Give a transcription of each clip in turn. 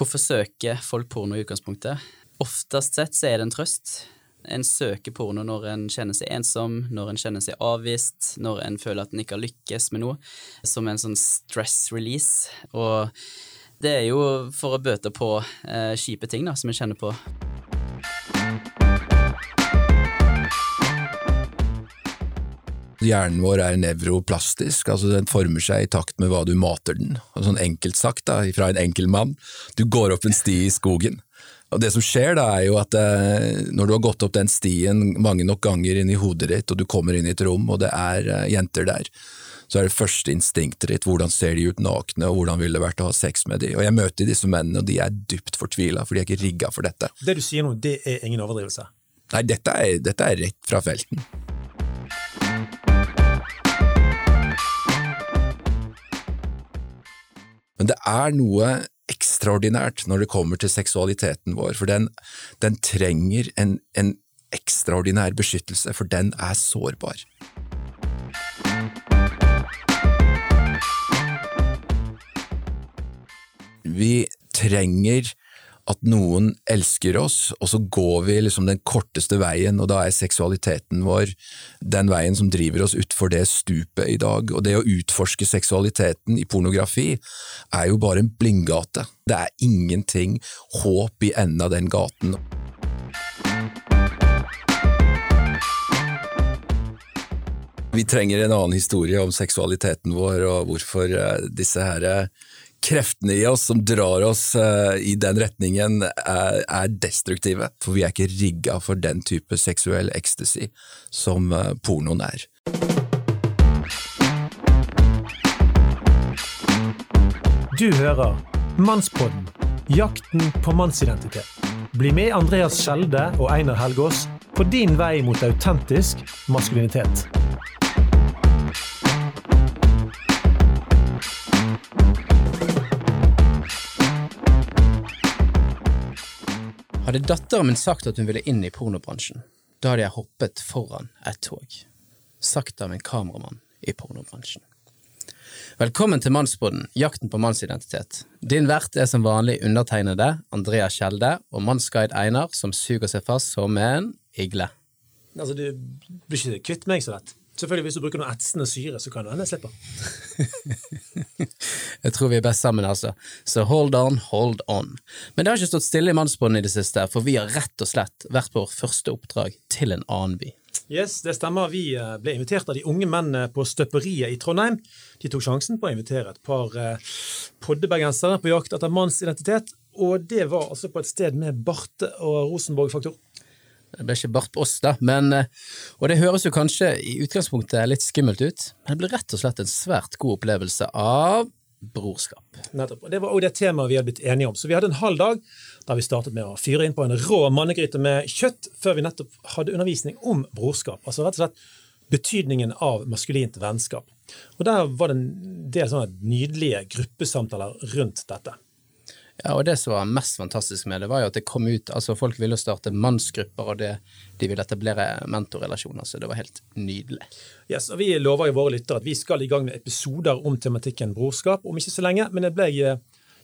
Hvorfor søker folk porno i utgangspunktet? Oftest sett så er det en trøst. En søker porno når en kjenner seg ensom, når en kjenner seg avvist, når en føler at en ikke har lykkes med noe, som en sånn stress release. Og det er jo for å bøte på eh, kjipe ting da, som en kjenner på. Hjernen vår er nevroplastisk, altså den former seg i takt med hva du mater den. Og sånn enkelt sagt, da, fra en enkel mann, du går opp en sti i skogen. Og Det som skjer da, er jo at eh, når du har gått opp den stien mange nok ganger inn i hodet ditt, og du kommer inn i et rom, og det er eh, jenter der, så er det første instinktet ditt hvordan ser de ut nakne, og hvordan ville det vært å ha sex med dem. Og jeg møter disse mennene, og de er dypt fortvila, for de er ikke rigga for dette. Det du sier nå, det er ingen overdrivelse? Nei, dette er, dette er rett fra felten. Men det er noe ekstraordinært når det kommer til seksualiteten vår, for den, den trenger en, en ekstraordinær beskyttelse, for den er sårbar. Vi trenger at noen elsker oss, og så går vi liksom den korteste veien, og da er seksualiteten vår den veien som driver oss utfor det stupet i dag. Og det å utforske seksualiteten i pornografi er jo bare en blindgate. Det er ingenting håp i enden av den gaten. Vi trenger en annen historie om seksualiteten vår, og hvorfor eh, disse her kreftene i oss som drar oss uh, i den retningen, er, er, destruktive. For vi er ikke rigga for den type seksuell ecstasy som uh, pornoen er. Du hører Mannspodden jakten på mannsidentitet. Bli med Andreas Skjelde og Einar Helgaas på din vei mot autentisk maskulinitet. Hadde datteren min sagt at hun ville inn i pornobransjen, da hadde jeg hoppet foran et tog. Sagt av en kameramann i pornobransjen. Velkommen til Mannsboden, jakten på mannsidentitet. Din vert er som vanlig undertegnede Andrea Kjelde og mannsguide Einar, som suger seg fast som en igle. Altså, Du blir ikke kvitt meg så lett. Selvfølgelig, Hvis du bruker noe etsende syre, så kan du hende jeg slipper. jeg tror vi er best sammen, altså. Så hold on, hold on. Men det har ikke stått stille i Mannsbåndet i det siste, for vi har rett og slett vært på vårt første oppdrag til en annen by. Yes, det stemmer. Vi eh, ble invitert av de unge mennene på Støperiet i Trondheim. De tok sjansen på å invitere et par eh, poddebergensere på jakt etter mannsidentitet, og det var altså på et sted med Barte og Rosenborg-faktor. Det ble ikke bart på oss, da, men, eh, og det høres jo kanskje i utgangspunktet litt skummelt ut, men det ble rett og slett en svært god opplevelse av brorskap. Nettopp. Det var også det temaet vi hadde blitt enige om. Så vi hadde en halv dag da vi startet med å fyre inn på en rå mannegryte med kjøtt, før vi nettopp hadde undervisning om brorskap. Altså rett og slett betydningen av maskulint vennskap. Og Der var det en del sånne nydelige gruppesamtaler rundt dette. Ja, og Det som var mest fantastisk med det, var jo at det kom ut altså Folk ville starte mannsgrupper, og det, de ville etablere mentorrelasjoner. Så det var helt nydelig. Yes, og Vi lover jo våre lyttere at vi skal i gang med episoder om tematikken brorskap om ikke så lenge. Men jeg ble,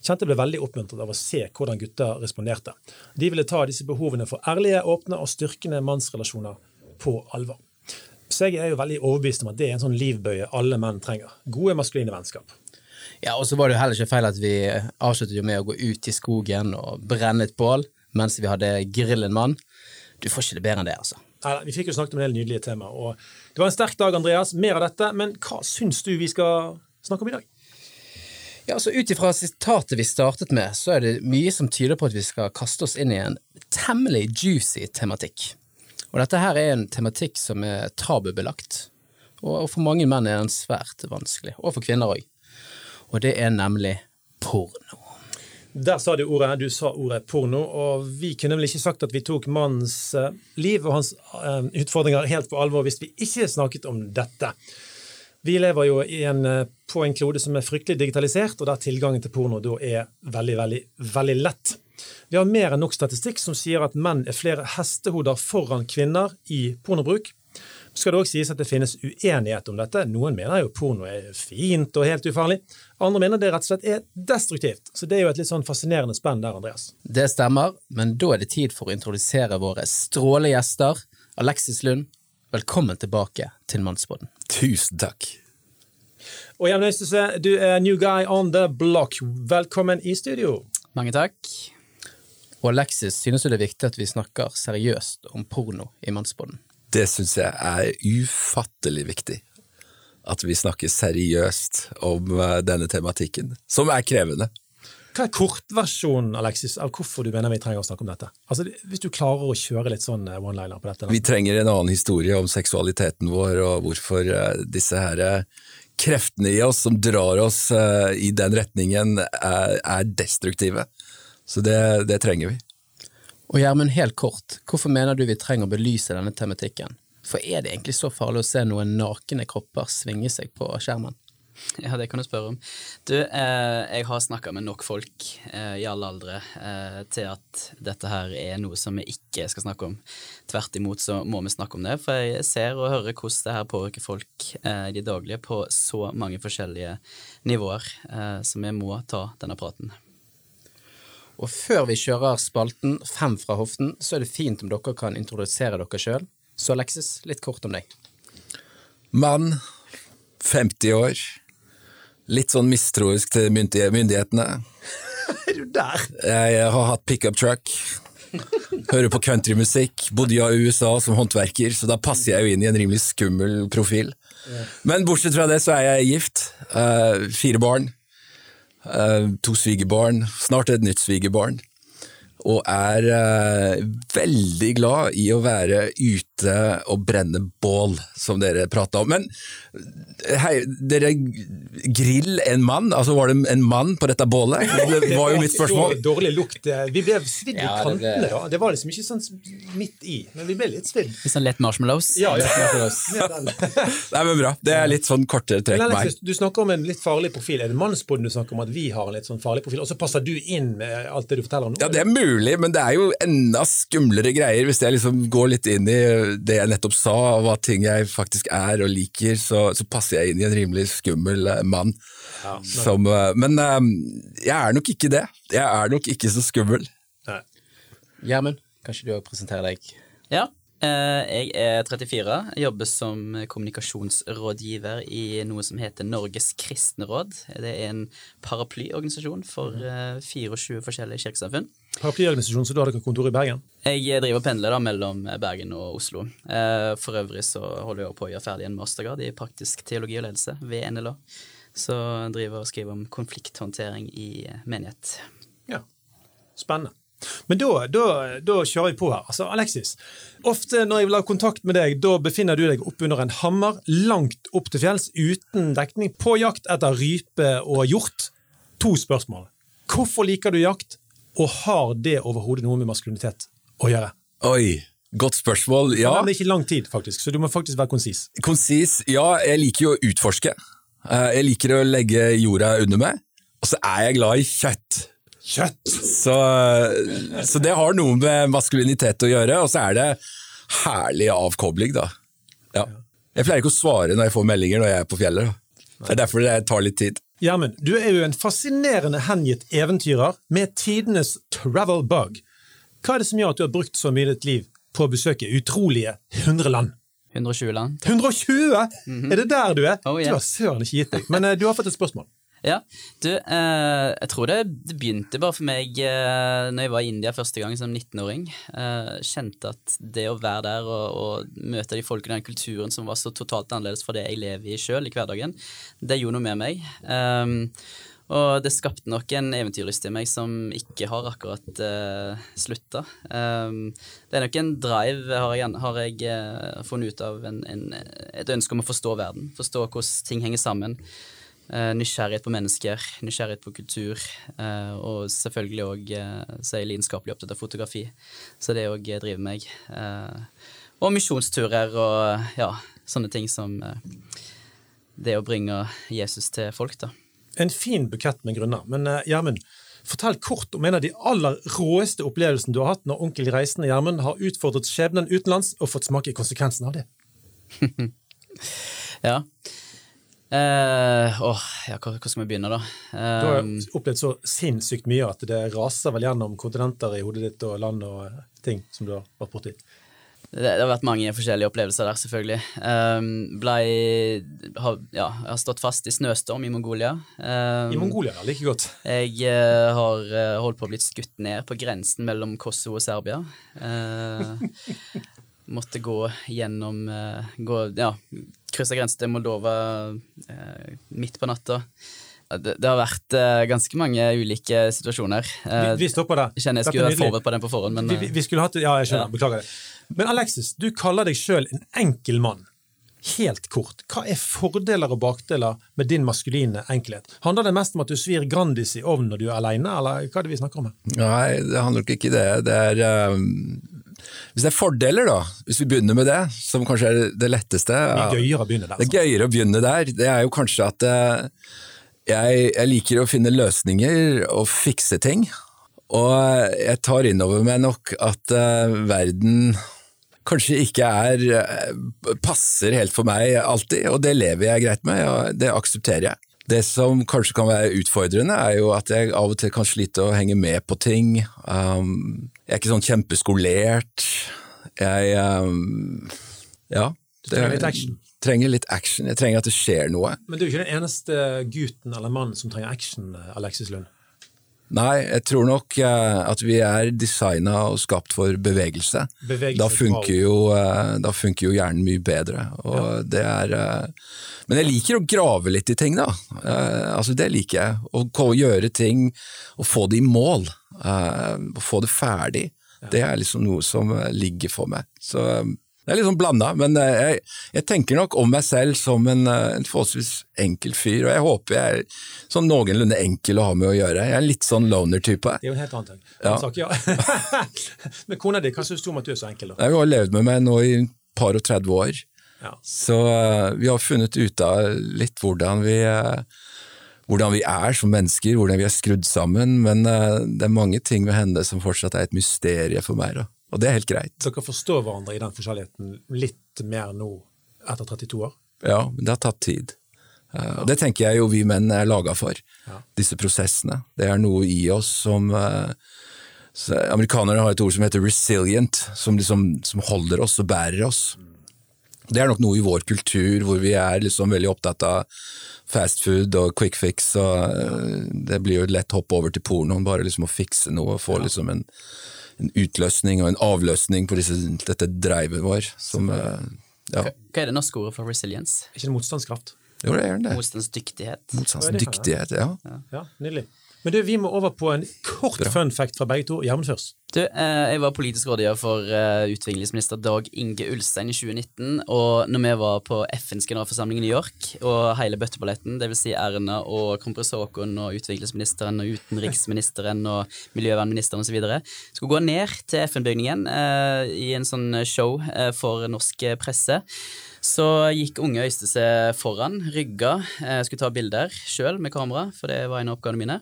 kjente jeg ble veldig oppmuntret av å se hvordan gutter responderte. De ville ta disse behovene for ærlige, åpne og styrkende mannsrelasjoner på alvor. Så jeg er jo veldig overbevist om at det er en sånn livbøye alle menn trenger. Gode maskuline vennskap. Ja, og så var det jo heller ikke feil at vi avsluttet jo med å gå ut i skogen og brenne et bål mens vi hadde grillen mann. Du får ikke det bedre enn det, altså. Neida, vi fikk jo snakket om en del nydelige tema. og Det var en sterk dag, Andreas. Mer av dette. Men hva syns du vi skal snakke om i dag? Ja, altså Ut ifra sitatet vi startet med, så er det mye som tyder på at vi skal kaste oss inn i en temmelig juicy tematikk. Og dette her er en tematikk som er tabubelagt. Og for mange menn er den svært vanskelig. Og for kvinner òg og det er nemlig porno. Der sa du ordet, du sa ordet porno, og vi kunne vel ikke sagt at vi tok mannens eh, liv og hans eh, utfordringer helt på alvor hvis vi ikke snakket om dette. Vi lever jo en, eh, på en klode som er fryktelig digitalisert, og der tilgangen til porno da er veldig, veldig, veldig lett. Vi har mer enn nok statistikk som sier at menn er flere hestehoder foran kvinner i pornobruk. Skal det også sies at det finnes uenighet om dette. Noen mener jo porno er fint og helt ufarlig. Andre mener det rett og slett er destruktivt. Så det er jo et litt sånn fascinerende spenn der, Andreas. Det stemmer, men da er det tid for å introdusere våre strålegjester. Alexis Lund, velkommen tilbake til Mannsbåten. Tusen takk. Og Jan Øystese, du er new guy on the block. Velkommen i studio. Mange takk. Og Alexis, synes du det er viktig at vi snakker seriøst om porno i Mannsbåten? Det syns jeg er ufattelig viktig. At vi snakker seriøst om eh, denne tematikken, som er krevende. Hva er kortversjonen Alexis, av hvorfor du mener vi trenger å snakke om dette? Altså, Hvis du klarer å kjøre litt sånn eh, one-liner på dette. Da. Vi trenger en annen historie om seksualiteten vår, og hvorfor eh, disse her kreftene i oss som drar oss i den retningen, er, er destruktive. Så det, det trenger vi. Og Gjermund, helt kort, hvorfor mener du vi trenger å belyse denne tematikken? For er det egentlig så farlig å se noen nakne kropper svinge seg på skjermen? Ja, det kan du spørre om. Du, eh, jeg har snakka med nok folk eh, i alle aldre eh, til at dette her er noe som vi ikke skal snakke om. Tvert imot så må vi snakke om det, for jeg ser og hører hvordan det her påvirker folk eh, de daglige på så mange forskjellige nivåer, eh, så vi må ta denne praten. Og før vi kjører spalten Fem fra hoften, så er det fint om dere kan introdusere dere sjøl. Så Alexis, litt kort om deg. Mann, 50 år. Litt sånn mistroisk til myndighetene. er du der? Jeg har hatt pickup truck. Hører på countrymusikk. Bodde i USA som håndverker, så da passer jeg jo inn i en rimelig skummel profil. Men bortsett fra det så er jeg gift. Uh, fire barn. Uh, to svigerbarn, snart et nytt svigerbarn. Og er uh, veldig glad i å være ute og brenne bål, som dere prata om. Men hei, dere grill en mann? Altså Var det en mann på dette bålet? Det var jo mitt spørsmål. Dårlig lukt. Vi ble svidd i kantene, da. Det var liksom ikke sånn midt i, men vi ble litt svidd. Litt sånn lett marshmallows? Ja, ja. Nei, men bra. Det er litt sånn kortere trekk meg. Du snakker om en litt farlig profil. Er det mannsboden du snakker om at vi har en litt sånn farlig profil, og så passer du inn med alt det du forteller om nå? Ja, det er mulig, men det er jo enda skumlere greier hvis jeg liksom går litt inn i det jeg nettopp sa, og hva ting jeg faktisk er og liker, så, så passer jeg inn i en rimelig skummel eh, mann. Ja, som, eh, men um, jeg er nok ikke det. Jeg er nok ikke så skummel. Gjermund, kanskje du òg presenterer deg? Ja. Jeg er 34, jobber som kommunikasjonsrådgiver i noe som heter Norges kristne råd. Det er en paraplyorganisasjon for 24 forskjellige kirkesamfunn. Paraplyorganisasjon, så du har dere kontor i Bergen? Jeg driver og pendler da mellom Bergen og Oslo. Eh, for øvrig så holder jeg på å gjøre ferdig en mastergrad i praktisk teologi og ledelse ved NLA. Så jeg driver og skriver om konflikthåndtering i menighet. Ja, spennende. Men da, da, da, kjører vi på her. Altså, Alexis, ofte når jeg vil ha kontakt med deg, da befinner du deg oppunder en hammer langt opp til fjells uten dekning, på jakt etter rype og hjort. To spørsmål. Hvorfor liker du jakt, og har det overhodet noe med maskulinitet å gjøre? Oi, godt spørsmål. Ja. Det er ikke lang tid, faktisk, så du må faktisk være konsis. Konsis? Ja, jeg liker jo å utforske. Eh, jeg liker å legge jorda under meg, og så er jeg glad i kjøtt. Kjøtt! Så, så, det har noe med maskulinitet å gjøre, og så er det herlig avkobling, da. Ja. Jeg pleier ikke å svare når jeg får meldinger når jeg er på fjellet. Da. Det er derfor det tar litt tid. Gjermund, du er jo en fascinerende hengitt eventyrer med tidenes travel bug. Hva er det som gjør at du har brukt så mye ditt liv på å besøke utrolige 100 land? 120 land. 120?! Mm -hmm. Er det der du er? Oh, yeah. Du har søren ikke gitt deg. Men uh, du har fått et spørsmål. Ja, du, eh, jeg tror det, det, begynte bare for meg eh, når jeg var i India første gang som 19-åring. Eh, kjente at det å være der og, og møte de folkene i den kulturen som var så totalt annerledes fra det jeg lever i sjøl i hverdagen, det gjorde noe med meg. Eh, og det skapte nok en eventyrlyst i meg som ikke har akkurat uh, eh, slutta. Um, det er nok en drive, har jeg, har jeg uh, funnet ut av, en, en, et ønske om å forstå verden. Forstå hvordan ting henger sammen. Uh, nysgjerrighet på mennesker, nysgjerrighet på kultur. Uh, og selvfølgelig òg uh, så er jeg lidenskapelig opptatt av fotografi, så det òg driver meg. og misjonsturer og ja, sånne ting som det å bringe Jesus til folk, da en fin bukett med grunner. Men Gjermund, fortell kort om en av de aller råeste opplevelsene du har hatt når onkel Reisende Gjermund har utfordret skjebnen utenlands og fått smake konsekvensen av det. Ja. Eh, åh, ja, hvor, hvor skal vi begynne, da? Du har Eh, opplevd så sinnssykt mye at det raser vel gjennom kontinenter i hodet ditt og land og eh, ting som du har vært borti. det, det har vært mange forskjellige opplevelser der, selvfølgelig. Um, blei har, Ja, jeg har stått fast i snøstorm i Mongolia. Um, I Mongolia, ja. like godt. Jeg eh, har eh, holdt på å bli skutt ned på grensen mellom Kosovo og Serbia. Eh, måtte gå gjennom eh, gå, Ja, krysse grensen til Moldova eh, midt på natta. Det, det har vært eh, ganske mange ulike situasjoner. Eh, Vi, vi stopper der. kjenner jeg skulle forberedt på den på forhånd, men Vi, vi, eh, vi skulle hatt Ja, jeg skjønner. Ja. Beklager det. Men Alexis, du kaller deg sjøl en enkel mann. Helt kort, hva er fordeler og bakdeler med din maskuline enkelhet? Handler det mest om at du svir Grandis i ovnen når du er aleine, eller hva er det vi snakker om her? Nei, det handler nok ikke det. Det er eh, Hvis det er fordeler, da, hvis vi begynner med det, som kanskje er det letteste Det er gøyere å begynne der. Det er altså. gøyere å begynne der. Det er jo kanskje at eh, jeg, jeg liker å finne løsninger og fikse ting. Og jeg tar innover meg nok at eh, verden kanskje ikke er eh, passer helt for meg alltid, og det lever jeg greit med, og det aksepterer jeg. Det som kanskje kan være utfordrende, er jo at jeg av og til kan slite å henge med på ting. Um, jeg er ikke sånn kjempeskolert. Jeg um, Ja. Du trenger litt action. Trenger litt action. Jeg trenger at det skjer noe. Men du er ikke den eneste gutten eller mannen som trenger action, Alexis Lund. Nei, jeg tror nok eh, at vi er designa og skapt for bevegelse. Bevegelse Da er funker, jo, eh, da funker jo hjernen mye bedre. Og det er, eh, men jeg liker å grave litt i ting, da. Eh, altså Det liker jeg. Å gjøre ting og få det i mål. eh, og få det ferdig. Det er liksom noe som ligger for meg. Så det er litt sånn blanda, men eh, jeg, jeg tenker nok om meg selv som en, eh, en forholdsvis enkel fyr, og jeg håper jeg er sånn noenlunde enkel å ha med å gjøre. Jeg er litt sånn loner-type. Det er jo en helt annen ting. Ja. Sak, ja. Men kona di, hva syns du om at du er så enkel? da? Nei, Hun har levd med meg nå i et par og 30 år, Ja. så eh, vi har funnet ut av litt hvordan vi, hvordan vi er som mennesker, hvordan vi er skrudd sammen, men uh, det er mange ting ved henne som fortsatt er et mysterium for meg, da. Og det er helt greit. Dere forstår hverandre i den forskjelligheten litt mer nå etter 32 år? Ja, men det har tatt tid. Ja. Og det tenker jeg jo vi menn er laga for, Ja. disse prosessene. Det er noe i oss som eh, så Amerikanerne har et ord som heter resilient, som, liksom, som holder oss og bærer oss. Det er nok noe i vår kultur hvor vi er liksom veldig opptatt av fast food og quick fix, og eh, det blir jo et lett hopp over til pornoen, bare liksom å fikse noe og få liksom en, en utløsning og en avløsning på disse, dette drivet vår. Som, eh, ja, hva, er det norske ordet for resilience? Ikke en motstandskraft? jo, det er det. Motstandsdyktighet. Motstandsdyktighet, ja. Ja, nydelig. Men du, vi må over på en kort fun fact fra begge to. Gjermund først. Du, eh, jeg var politisk rådgiver for eh, utviklingsminister Dag Inge Ulstein i 2019. Og når vi var på FNs generalforsamling i New York, og hele bøtteballetten, dvs. Si Erna og kronprins Haakon og utviklingsministeren og utenriksministeren og miljøvernministeren osv., skulle gå ned til FN-bygningen eh, i en sånn show for norsk presse. Så gikk unge Øyste seg foran, rygga, skulle ta bilder sjøl med kamera, for det var en av oppgavene mine.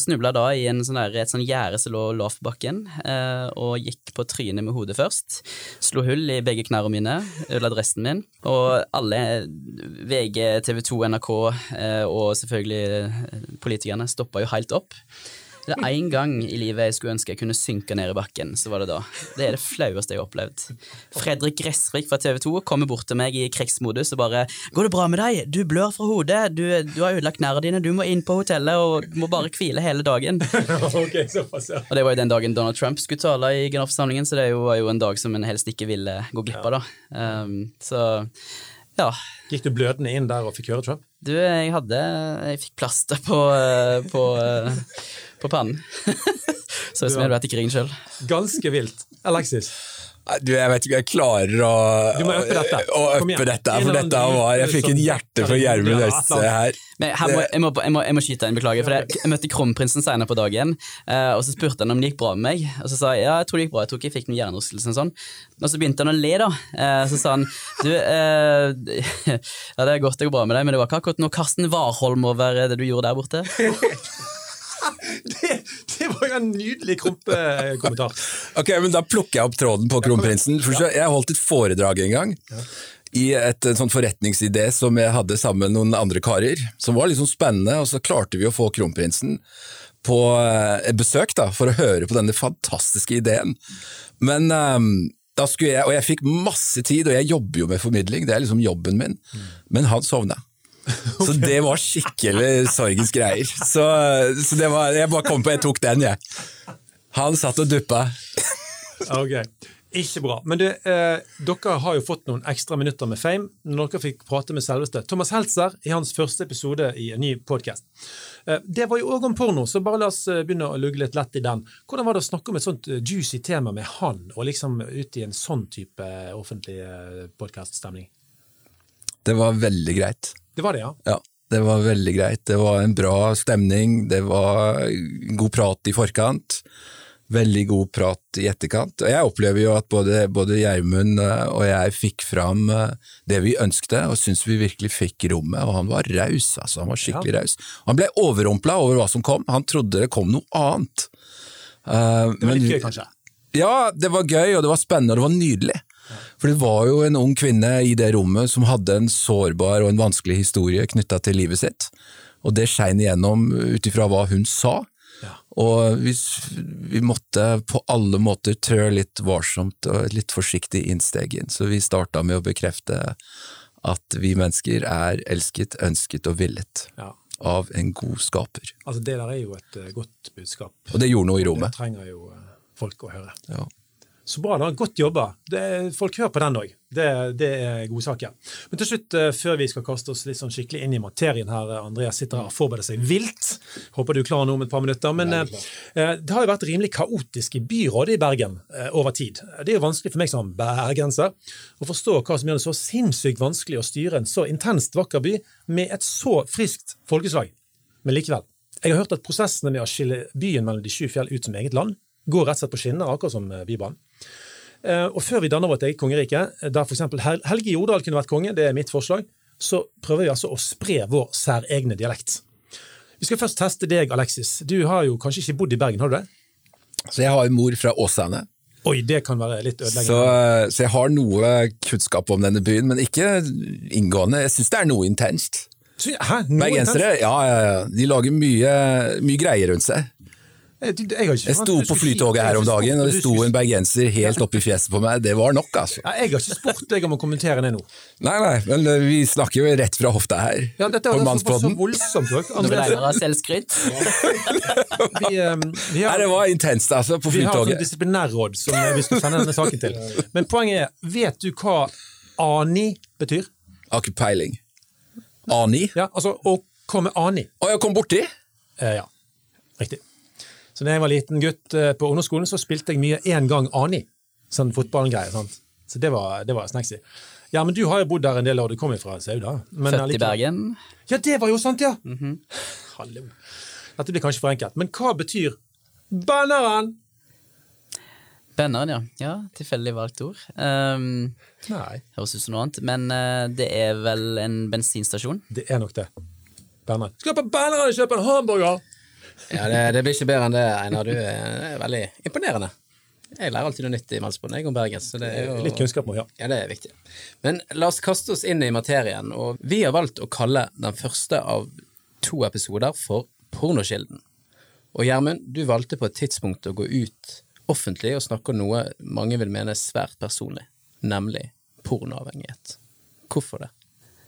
Snubla da i sånn der, et sånn gjerde som lå lavt på bakken, eh, og gikk på trynet med hodet først. Slo hull i begge knærne mine, ødela dressen min. Og alle, VG, TV 2, NRK eh, og selvfølgelig eh, politikerne stoppa jo helt opp. Det er én gang i livet jeg skulle ønske jeg kunne synke ned i bakken, så var det da. Det er det flaueste jeg har opplevd. Fredrik Gressvik fra TV 2 kommer bort til meg i krigsmodus og bare 'Går det bra med deg? Du blør fra hodet. Du, du har ødelagt knærne dine. Du må inn på hotellet og må bare hvile hele dagen'. ok, såpass, ja. Og det var jo den dagen Donald Trump skulle tale i generalforsamlingen, så det var jo en dag som en helst ikke ville gå glipp av, da. Um, så ja. Gikk du blødende inn der og fikk høre Trump? Du, jeg hadde Jeg fikk plaster på, eh, på, eh, på pannen. Så ut som jeg hadde vært i krigen sjøl. Ganske vilt. Alexis? Du, jeg vet ikke jeg klarer å, Du må øppe dette. å uppe dette, for dette var Jeg fikk et sånn- hjerte for Gjermund Ja, Øystese her. Men her må, jeg, må, jeg, må, jeg må skyte inn, beklager. For jeg, jeg møtte kronprinsen senere på dagen, eh, og så spurte han om det gikk bra med meg. Og så sa jeg ja, jeg tror det gikk bra, jeg tror ikke jeg fikk noen hjernerystelse. og Sånn. Og så begynte han å le, da. Eh, så sa han du, eh, ja det er godt det går bra med deg, men det var ikke akkurat noe Karsten Warholm over det du gjorde der borte. Det, det var jo en nydelig krumpekommentar. Ok, men Da plukker jeg opp tråden på kronprinsen. Jeg holdt et foredrag en gang. i et, en sånn forretningsidé som jeg hadde sammen med noen andre karer, som var litt sånn spennende, og så klarte vi å få kronprinsen på eh, besøk da, for å høre på denne fantastiske ideen. Men um, da skulle jeg, og jeg fikk masse tid, og jeg jobber jo med formidling, det er liksom jobben min, men han sovna. Så det var skikkelig sorgens greier. Så, så det var, jeg bare kom på, jeg tok den, jeg. Han satt og duppa. Ok, Ikke bra. Men du, eh, dere har jo fått noen ekstra minutter med fame når dere fikk prate med selveste Thomas Heltzer i hans første episode i en ny podkast. Eh, det var jo òg om porno, så bare la oss eh, begynne å lugge litt lett i den. Hvordan var det å snakke om et sånt eh, juicy tema med han, og liksom ut i en sånn type offentlig eh, podkaststemning? Det var veldig greit. Det var det, ja? Ja, det var veldig greit. Det var en bra stemning, det var god prat i forkant. Veldig god prat i etterkant. Og jeg opplever jo at både, både Gjermund eh, og jeg fikk fram eh, det vi ønskte, og syns vi virkelig fikk rommet. Og han var raus, altså. Han var skikkelig raus. Han ble overrumpla over hva som kom. Han trodde det kom noe annet. Uh, Det var litt gøy, kanskje? Ja, det var gøy, og det var spennende, og det var nydelig. For det var jo en ung kvinne i det rommet som hadde en sårbar og en vanskelig historie knytta til livet sitt. Og det skein igjennom ut ifra hva hun sa. Ja. Og vi, vi måtte på alle måter trø litt varsomt og litt forsiktig innsteg inn. Så vi starta med å bekrefte at vi mennesker er elsket, ønsket og villet Ja. av en god skaper. Altså, det der er jo et eh, godt budskap. Og det gjorde noe i rommet. Det trenger jo eh, folk å høre. Ja. Så bra, da. Godt jobba. Det, folk hører på den òg. Det, det er godsaker. Men til slutt, eh, før vi skal kaste oss litt sånn skikkelig inn i materien her, eh, Andreas sitter her og forbereder seg vilt. Håper du er klar nå om et par minutter. Men Nei, eh, det har jo vært rimelig kaotisk i byrådet i Bergen eh, over tid. Det er jo vanskelig for meg som bergenser å forstå hva som gjør det så sinnssykt vanskelig å styre en så intenst vakker by med et så friskt folkeslag. Men likevel. Jeg har hørt at prosessene med å skille byen mellom de sju fjell ut som eget land går rett og slett på skinner, akkurat som Bybanen. Eh, Og før vi danner vårt eget kongerike, eh, der f.eks. Helge Jordal kunne vært konge, det er mitt forslag, så prøver vi altså å spre vår særegne dialekt. Vi skal først teste deg, Alexis. Du har jo kanskje ikke bodd i Bergen, har du det? Så jeg har en mor fra Åsane. Oi, det kan være litt Så, ødeleggende. så jeg har noe kunnskap om denne byen, men ikke inngående. Jeg syns det er noe intenst. Hæ? Noe Bergensere, ja, ja, ja. De lager mye, mye greier rundt seg. Jeg, jeg, Jeg sto på flytoget her om dagen, og det sto en bergenser helt oppi fjeset på meg. Det var nok, altså. Ja, jeg har ikke spurt deg om å kommentere det nå. Nei, nei, men eh, vi snakker jo rett fra hofta her. Ja, dette på var så, så Mannspodden. voldsomt. Selvskryt. Vi, um, vi Nei, det var intenst, altså, på flytoget. Vi har et flytoget. disiplinærråd som vi skal sende denne saken til. Men poenget er, vet du hva ANI betyr? Har ikke peiling. Ani? Ja, altså å komme ANI. Å, jeg kom borti! Eh, ja, riktig. Så da jeg var liten gutt eh, på ungdomsskolen, så spilte jeg mye én gang ANI. Sånn fotballgreie. sant? Så det var, det var snacksy. Ja, men du har jo bodd der en del år. Du kommer fra Sauda. Født i Bergen. Ja, det var jo sant, ja! Hallo. Dette blir kanskje for enkelt. Men hva betyr banneren? Banneren, ja. ja tilfeldig valgt ord. Um, Nei, høres ut som noe annet. Men uh, det er vel en bensinstasjon. det er nok det. Banneren. Skal på banneren og kjøpe en hamburger! Ja, det, det blir ikke bedre enn det, Einar. Du er veldig imponerende. Jeg lærer alltid noe nytt i Mannsbånd, jeg om Bergen. Så det er jo Litt kunnskap må ja. Ja, det er viktig. Men la oss kaste oss inn i materien, og vi har valgt å kalle den første av to episoder for Pornokilden. Og Gjermund, du valgte på et tidspunkt å gå ut offentlig og snakke om noe mange vil mene er svært personlig, nemlig pornoavhengighet. Hvorfor det?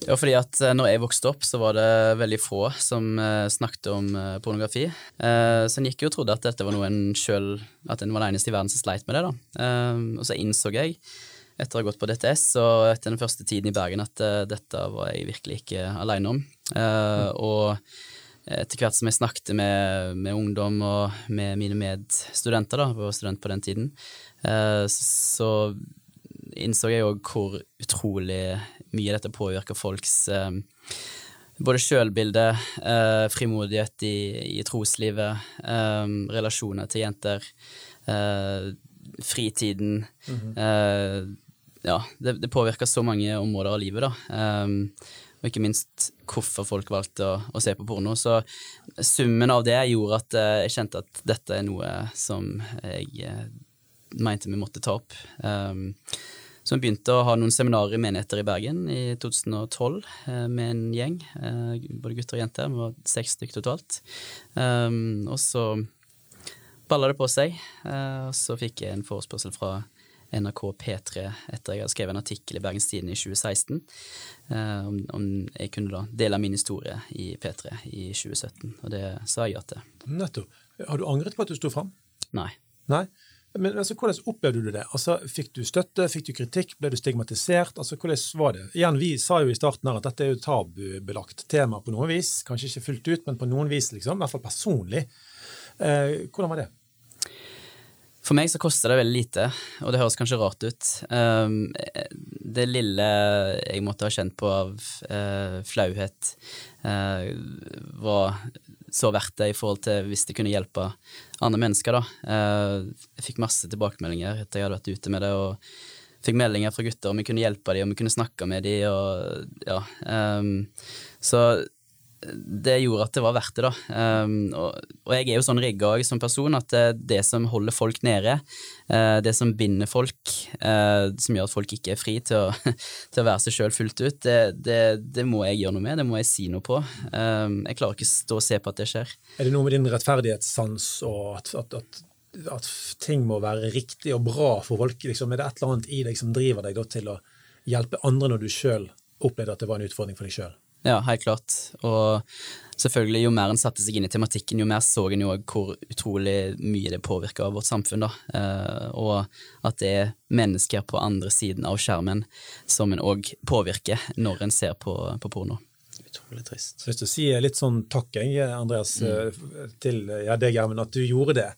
Ja, fordi at eh, når jeg vokste opp, så var det veldig få som eh, snakket om eh, pornografi. Så en gikk jo og trodde at dette var noe en sjøl At en var den eneste i verden som sleit med det, da. Og så innså jeg, etter å ha gått på DTS og etter den første tiden i Bergen, at dette var jeg virkelig ikke aleine om. Eh, og etter hvert som jeg snakket med, med ungdom og med mine medstudenter, da, jeg var student på den tiden, så innså jeg òg hvor utrolig mye dette påvirker folks eh, både sjølbilde, eh, frimodighet i, i troslivet, eh, relasjoner til jenter, eh, fritiden eh, Ja, det, det påvirker så mange områder av livet, da. Og ikke minst hvorfor folk valgte å, å se på porno. Så summen av det gjorde at jeg kjente at dette er noe som jeg mente vi måtte ta opp. Um, Så vi begynte å ha noen seminarer i menigheter i Bergen i 2012 eh, med en gjeng, eh, både gutter og jenter. Vi var seks stykker totalt. Um, og så balla det på seg, uh, og så fikk jeg en forespørsel fra NRK P3 etter jeg hadde skrevet en artikkel i Bergens Tidende i 2016, uh, om, om, jeg kunne da dele min historie i P3 i 2017, og det sa jeg ja til. Nettopp. Har du angret på at du sto fram? Nei. Nei? Men altså, Hvordan opplevde du det? Altså, Fikk du støtte, fikk du kritikk, ble du stigmatisert? Altså, Hvordan var det? Igjen, Vi sa jo i starten her at dette er jo tabubelagt tema på noen vis. Kanskje ikke fullt ut, men på noen vis, liksom. I hvert fall personlig. Eh, hvordan var det? For meg så koster det veldig lite, og det høres kanskje rart ut. Um, det lille jeg måtte ha kjent på av uh, flauhet, uh, var så verdt det i forhold til hvis det kunne hjelpe andre mennesker, da. Uh, jeg fikk masse tilbakemeldinger etter jeg hadde vært ute med det, og fikk meldinger fra gutter om jeg kunne hjelpe dem, om jeg kunne snakke med dem, og ja. Um, så det gjorde at det var verdt det, da. Um, og, og, jeg er jo sånn rigga som person at det, det, som holder folk nede, uh, det som binder folk, uh, som gjør at folk ikke er fri til å, til å være seg sjøl fullt ut, det, det, det, må jeg gjøre noe med, det må jeg si noe på. Um, jeg klarer ikke stå og se på at det skjer. Er det noe med din rettferdighetssans og at, at, at, at ting må være riktig og bra for folk? Liksom, er det et eller annet i deg som driver deg da, til å hjelpe andre når du sjøl opplevde at det var en utfordring for deg sjøl? Ja, helt klart. Og selvfølgelig, jo mer en satte seg inn i tematikken, jo mer så en jo hvor utrolig mye det påvirker vårt samfunn. da. Eh, og at det er mennesker på andre siden av skjermen som en òg påvirker når en ser på, på porno. Utrolig trist. Jeg har lyst til å si litt sånn takk, Andreas, mm. Eh, til ja, deg, Gjermund, at du gjorde det.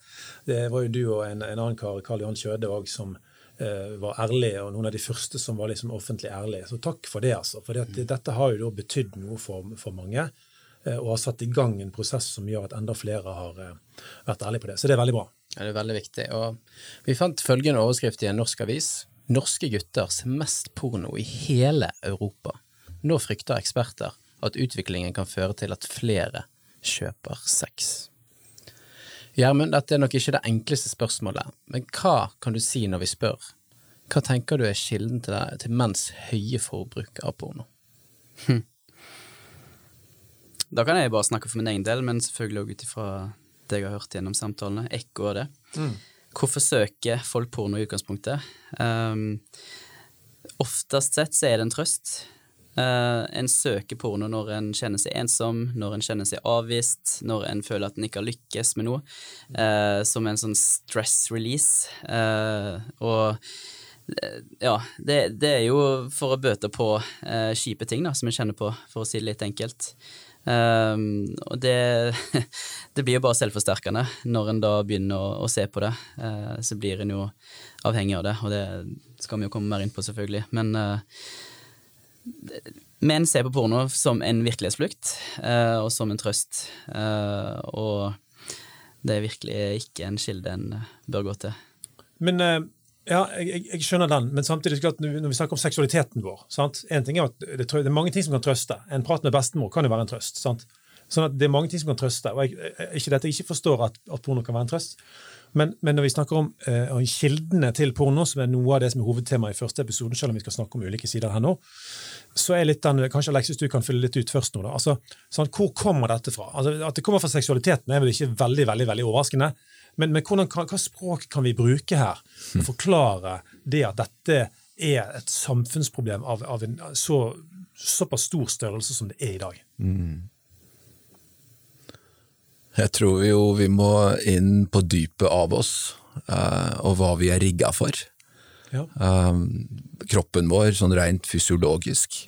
Det var jo du og en, en annen kar, Karl Johan Kjøde, òg, som var ærlige, og noen av de første som var liksom offentlig ærlige. Så takk for det, altså. For det, dette har jo da betydd noe for, for, mange, eh, og har satt i gang en prosess som gjør at enda flere har eh, vært ærlige på det. Så det er veldig bra. Ja, det er veldig viktig. Og vi fant følgende overskrift i en norsk avis. Norske gutter ser mest porno i hele Europa. Nå frykter eksperter at utviklingen kan føre til at flere kjøper sex. Gjermund, dette er nok ikke det enkleste spørsmålet, men hva kan du si når vi spør? Hva tenker du er kilden til, det, til menns høye forbruk av porno? Hm. Da kan jeg bare snakke for min egen del, men selvfølgelig også ut ifra det jeg har hørt gjennom samtalene. Ekko av det. Mm. Hvorfor søker folk porno i utgangspunktet? Um, oftest sett så er det en trøst. Uh, en søker porno når en kjenner seg ensom, når en kjenner seg avvist, når en føler at en ikke har lykkes med noe, uh, som en sånn stress release. Uh, og ja, det, det, er jo for å bøte på kjipe ting da, som en kjenner på, for å si det litt enkelt. og det, det blir jo bare selvforsterkende når en da begynner å, å se på det. så blir en jo avhengig av det, og det skal vi jo komme mer inn på, selvfølgelig. Men Menn ser på porno som en virkelighetsflukt uh, og som en trøst. Uh, og det er virkelig ikke en kilde en bør gå til. Men uh, ja, jeg, jeg, skjønner den, men samtidig når vi snakker om seksualiteten vår sant? En ting er at det, det, er mange ting som kan trøste. En prat med bestemor kan jo være en trøst. sant? Sånn at Det er mange ting som kan trøste. og jeg, Ikke dette jeg ikke forstår at, at porno kan være en trøst, men, men, når vi snakker om uh, kildene til porno, som er noe av det som er hovedtemaet i første episode, selv om vi skal snakke om ulike sider her nå, så er litt den, kanskje Alexis du kan fylle litt ut først nå. da, altså, sånn, Hvor kommer dette fra? Altså, at det kommer fra seksualiteten er vel ikke veldig veldig, veldig overraskende. Men, men hvordan, hva, hva, språk kan vi bruke her å forklare det at dette er et samfunnsproblem av, av en så, såpass stor størrelse som det er i dag? Mm. Jeg tror jo vi må inn på dypet av oss, uh, og hva vi er rigga for. Ja. Um, kroppen vår, sånn rent fysiologisk.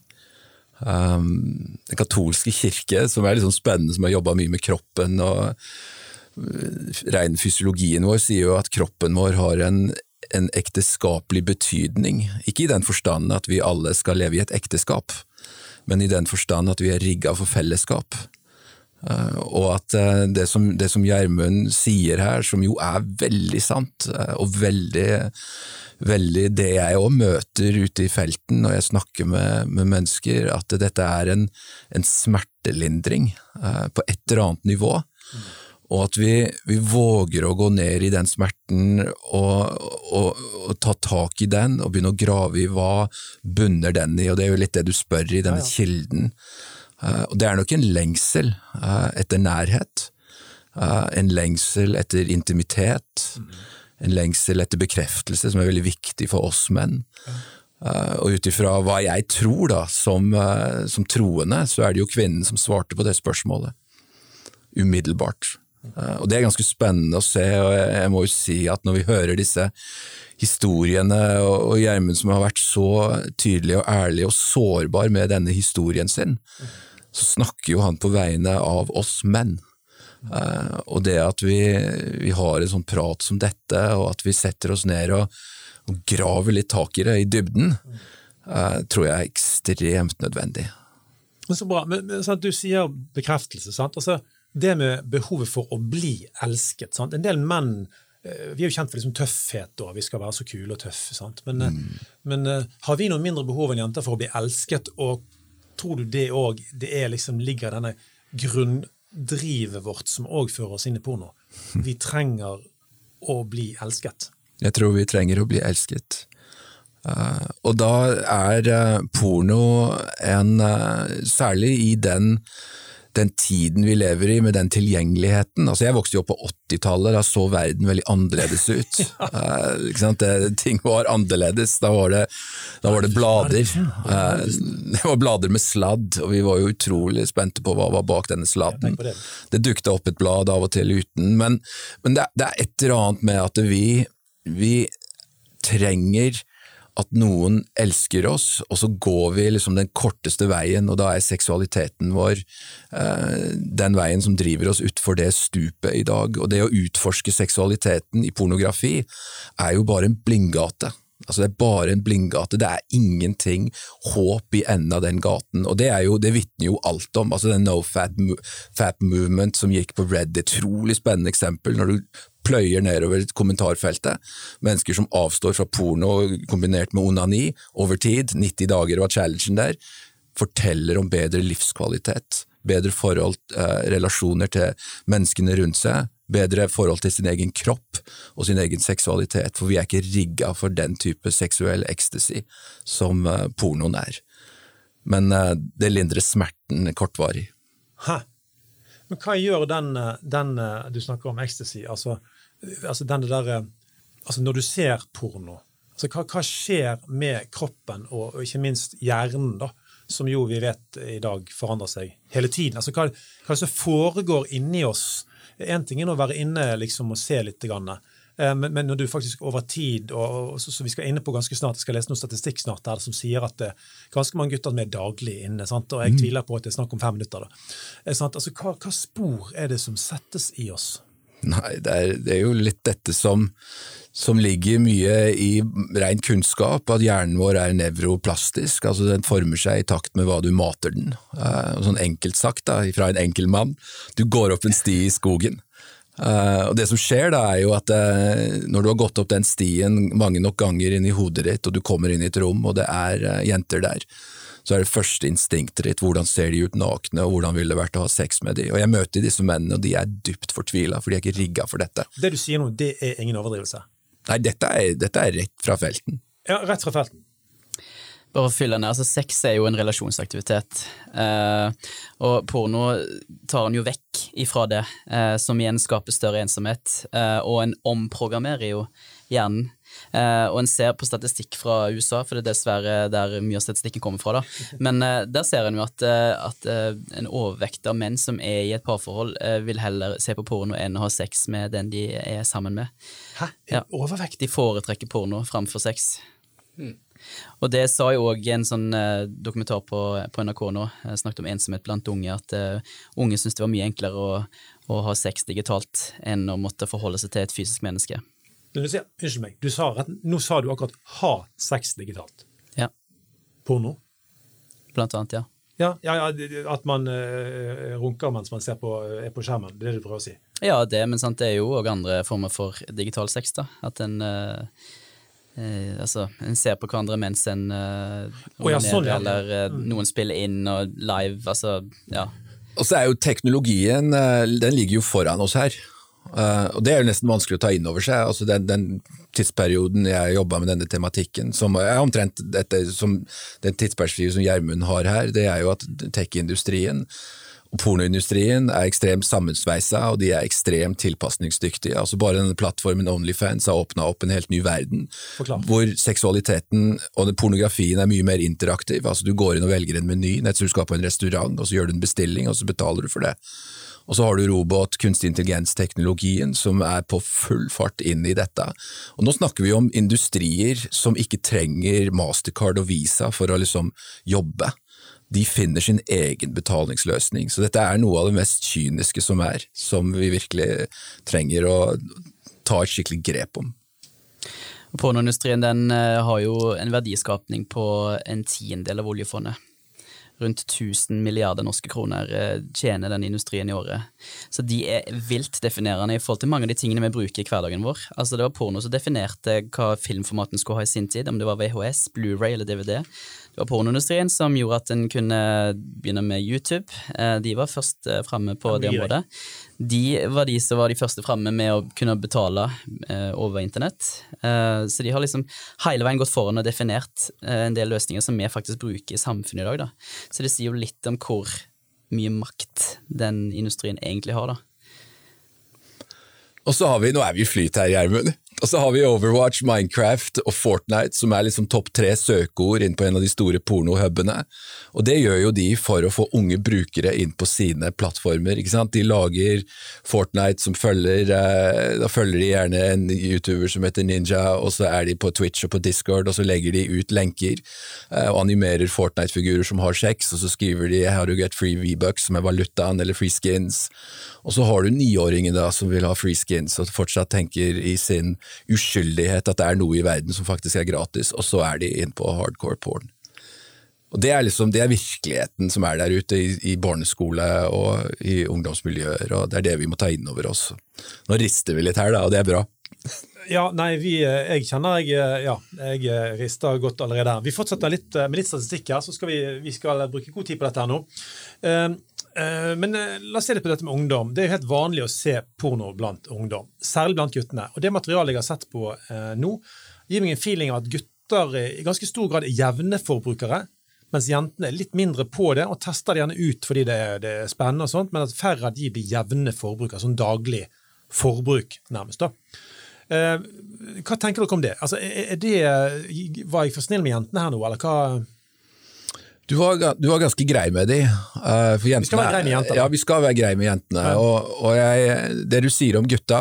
Um, den katolske kirke, som er litt sånn spennende, som har jobba mye med kroppen og rein fysiologien vår, sier jo at kroppen vår har en, en ekteskapelig betydning. Ikke i den forstand at vi alle skal leve i et ekteskap, men i den forstand at vi er rigga for fellesskap. Uh, og at uh, det som, det som Gjermund sier her, som jo er veldig sant, uh, og veldig, veldig det jeg òg møter ute i felten når jeg snakker med, med mennesker, at dette er en, en smertelindring på et eller annet nivå. Mm. Og at vi, vi, våger å gå ned i den smerten og, og, og, ta tak i den, og begynne å grave i hva bunner den i, og det er jo litt det du spør i denne ja, ja. kilden. Uh, og det er nok en lengsel uh, etter nærhet, uh, en lengsel etter intimitet, en lengsel etter bekreftelse, som er veldig viktig for oss menn. Og ut ifra hva jeg tror, da, som, som troende, så er det jo kvinnen som svarte på det spørsmålet. Umiddelbart. Eh, og Det er ganske spennende å se, og jeg må jo si at når vi hører disse historiene, og Gjermund som har vært så tydelig og ærlig og sårbar med denne historien sin, så snakker jo han på vegne av oss menn. Uh, og det at vi, vi, har en sånn prat som dette, og at vi setter oss ned og, og graver litt tak i det i dybden, uh, tror jeg er ekstremt nødvendig. Så bra. Men, men sånn Du sier bekreftelse. sant? Altså, det med behovet for å bli elsket. Sant? En del menn eh, vi er jo kjent for liksom tøffhet, og vi skal være så kule og tøffe. Sant? Men, eh, mm. men uh, har vi noe mindre behov enn jenter for å bli elsket? Og tror du det òg liksom, ligger denne grunndrivet vårt som òg fører oss inn i porno? Vi trenger å bli elsket. Jeg tror vi trenger å bli elsket. Uh, og da er uh, porno en Særlig i den den tiden vi lever i, med den tilgjengeligheten. Altså Jeg vokste jo opp på 80-tallet, da så verden veldig annerledes ut. uh, det, ting var annerledes. Da var det, da var det blader. Uh, det var blader med sladd, og vi var jo utrolig spente på hva var bak denne sladden. Det dukket opp et blad av og til uten, men, men det, det, er et eller annet med at vi, vi trenger at noen elsker oss, og så går vi liksom den korteste veien, og da er seksualiteten vår eh, den veien som driver oss utfor det stupet i dag. Og det å utforske seksualiteten i pornografi er jo bare en blindgate. Altså Det er bare en blindgate, det er ingenting håp i enden av den gaten. Og det, er jo, det vitner jo alt om. altså Den no fat, fat movement som gikk på Reddit, utrolig spennende eksempel. Når du pløyer nedover kommentarfeltet. Mennesker som avstår fra porno kombinert med onani over tid, 90 dager var challengen der, forteller om bedre livskvalitet, bedre forhold, eh, relasjoner til menneskene rundt seg, bedre forhold til sin egen kropp og sin egen seksualitet, for vi er ikke rigga for den type seksuell ecstasy som eh, pornoen er. Men eh, det lindrer smerten kortvarig. Hæ? Men hva gjør den, eh, den du snakker om ecstasy, altså altså denne der, altså Når du ser porno, altså hva, hva skjer med kroppen og, og, ikke minst hjernen, da, som jo vi vet i dag forandrer seg hele tiden? Altså Hva, hva som foregår inni oss? Én ting er å være inne liksom, og se litt. Grann, eh, men, men, når du faktisk over tid og, så, så, Vi skal inne på ganske snart, jeg skal lese noe statistikk snart her som sier at det er ganske mange gutter er daglig inne. Sant? Og jeg mm. tviler på at det er snakk om fem minutter. Da. Eh, altså, hva, hva spor er det som settes i oss? Nei, det er, det er jo litt dette som, som, ligger mye i ren kunnskap, at hjernen vår er nevroplastisk. altså Den former seg i takt med hva du mater den. Uh, sånn Enkelt sagt, da, fra en enkel mann. Du går opp en sti i skogen. Uh, og Det som skjer da, er jo at uh, når du har gått opp den stien mange nok ganger inn i hodet ditt, og du kommer inn i et rom, og det er jenter der, så er det første instinktet ditt hvordan ser de ut nakne, og hvordan ville det vært å ha sex med de. Og Jeg møter disse mennene, og de er dypt fortvila, for de er ikke rigga for dette. Det du sier nå, det er ingen overdrivelse? Nei, dette er, dette er rett fra felten. Ja, rett fra felten. Bare å fylle ned, altså Sex er jo en relasjonsaktivitet, eh, og porno tar en jo vekk ifra det, eh, som igjen skaper større ensomhet, eh, og en omprogrammerer jo hjernen og en ser på statistikk fra USA, for det er dessverre der mye av statistikken kommer fra. da. Men uh, der ser en jo at, uh, at en overvekt av menn som er i et parforhold, vil heller se på porno enn å ha sex med den de er sammen med. Hæ? Ja. Overvekt? De foretrekker porno framfor sex. Hmm. Og det sa jo òg en sånn dokumentar på, på NRK nå, jeg snakket om ensomhet blant unge, at unge syntes det var mye enklere å, å ha sex digitalt enn å måtte forholde seg til et fysisk menneske. Sier, unnskyld meg, du sa, nå sa du akkurat 'ha sex digitalt'. Ja. Porno? Blant annet, ja. Ja, ja, ja At man uh, runker mens man på, er på skjermen. Det er det du prøver å si? Ja, det, men sant, det er jo òg andre former for digital sex. da. At en uh, uh, altså, en ser på hverandre mens en uh, oh, ja, sånn, eller mm. noen spiller inn og live. Altså, ja. Og så er jo teknologien, eh, den ligger jo foran oss her. Uh, og Det er jo nesten vanskelig å ta inn over seg. altså Den, den tidsperioden jeg jobba med denne tematikken, som er omtrent dette, som den tidsperspektivet som Gjermund har her, det er jo at tech-industrien og pornoindustrien er ekstremt sammensveisa, og de er ekstremt tilpasningsdyktige. Altså Bare denne plattformen Onlyfans har åpna opp en helt ny verden, Forklart. hvor seksualiteten og pornografien er mye mer interaktiv. Altså Du går inn og velger en meny, nettopp som du skal på en restaurant, og så gjør du en bestilling, og så betaler du for det. Og så har du robot, kunstig intelligens-teknologien som er på full fart inn i dette. Og nå snakker vi om industrier som ikke trenger Mastercard og Visa for å liksom jobbe de finner sin egen betalingsløsning. Så dette er noe av det mest kyniske som er, som vi virkelig trenger å ta et skikkelig grep om. Pornoindustrien eh, har jo en verdiskapning på en tiendedel av oljefondet. Rundt 1000 milliarder norske kroner eh, tjener den industrien i året. Så de er vilt definerende i forhold til mange av de tingene vi bruker i hverdagen vår. Altså Det var porno som definerte hva filmformaten skulle ha i sin tid, om det var VHS, Blu-ray eller DVD. Det var pornoindustrien som gjorde at en kunne begynne med YouTube. Eh, de var først eh, framme på det området. De var de som var de første framme med å kunne betale eh, over internett. Så de har liksom hele veien gått foran og definert en del løsninger som vi faktisk bruker i samfunnet i dag. Da. Så det sier jo litt om hvor mye makt den industrien egentlig har, da. Og så har vi, nå er vi i flyt her, Gjermund. Og så har vi Overwatch, Minecraft og Fortnite, som er liksom topp tre søkeord inn på en av de store pornohubene. Og det gjør jo de for å få unge brukere inn på sine plattformer. ikke sant? De lager Fortnite som følger eh, Da følger de gjerne en YouTuber som heter Ninja, og så er de på Twitch og på Discord, og så legger de ut lenker eh, og animerer Fortnite-figurer som har sex, og så skriver de 'How to get free V-bucks', som er valutaen, eller free skins. Og så har du niåringen da som vil ha free skins, og fortsatt tenker i sin uskyldighet at det er noe i verden som faktisk er gratis, og så er de inn på hardcore porn. Og Det er liksom, det er virkeligheten som er der ute i, i barneskole og i ungdomsmiljøer, og det er det vi må ta inn over oss. Nå rister vi litt her, da, og det er bra. Ja, nei, vi, jeg kjenner jeg, ja, jeg rister godt allerede. Vi fortsetter litt med litt statistikk her, så skal vi, vi skal bruke god tid på dette her nå. Eh, men eh, la oss se litt på dette med ungdom. Det er jo helt vanlig å se porno blant ungdom, særlig blant guttene. Og det materialet jeg har sett på eh, nå, gir meg en feeling av at gutter i ganske stor grad er jevne forbrukere, mens jentene er litt mindre på det og tester det gjerne ut fordi det er, det er spennende, og sånt, men at færre av de blir jevne forbrukere, sånn daglig forbruk, nærmest. da. hva tenker dere om det? Altså, er det Var jeg for snill med jentene her nå, eller hva? Du var, du var, ganske grei med de. Uh, jentene, vi skal være greie med jentene. Ja, vi skal være greie med jentene. Ja. Og, og jeg, det du sier om gutta,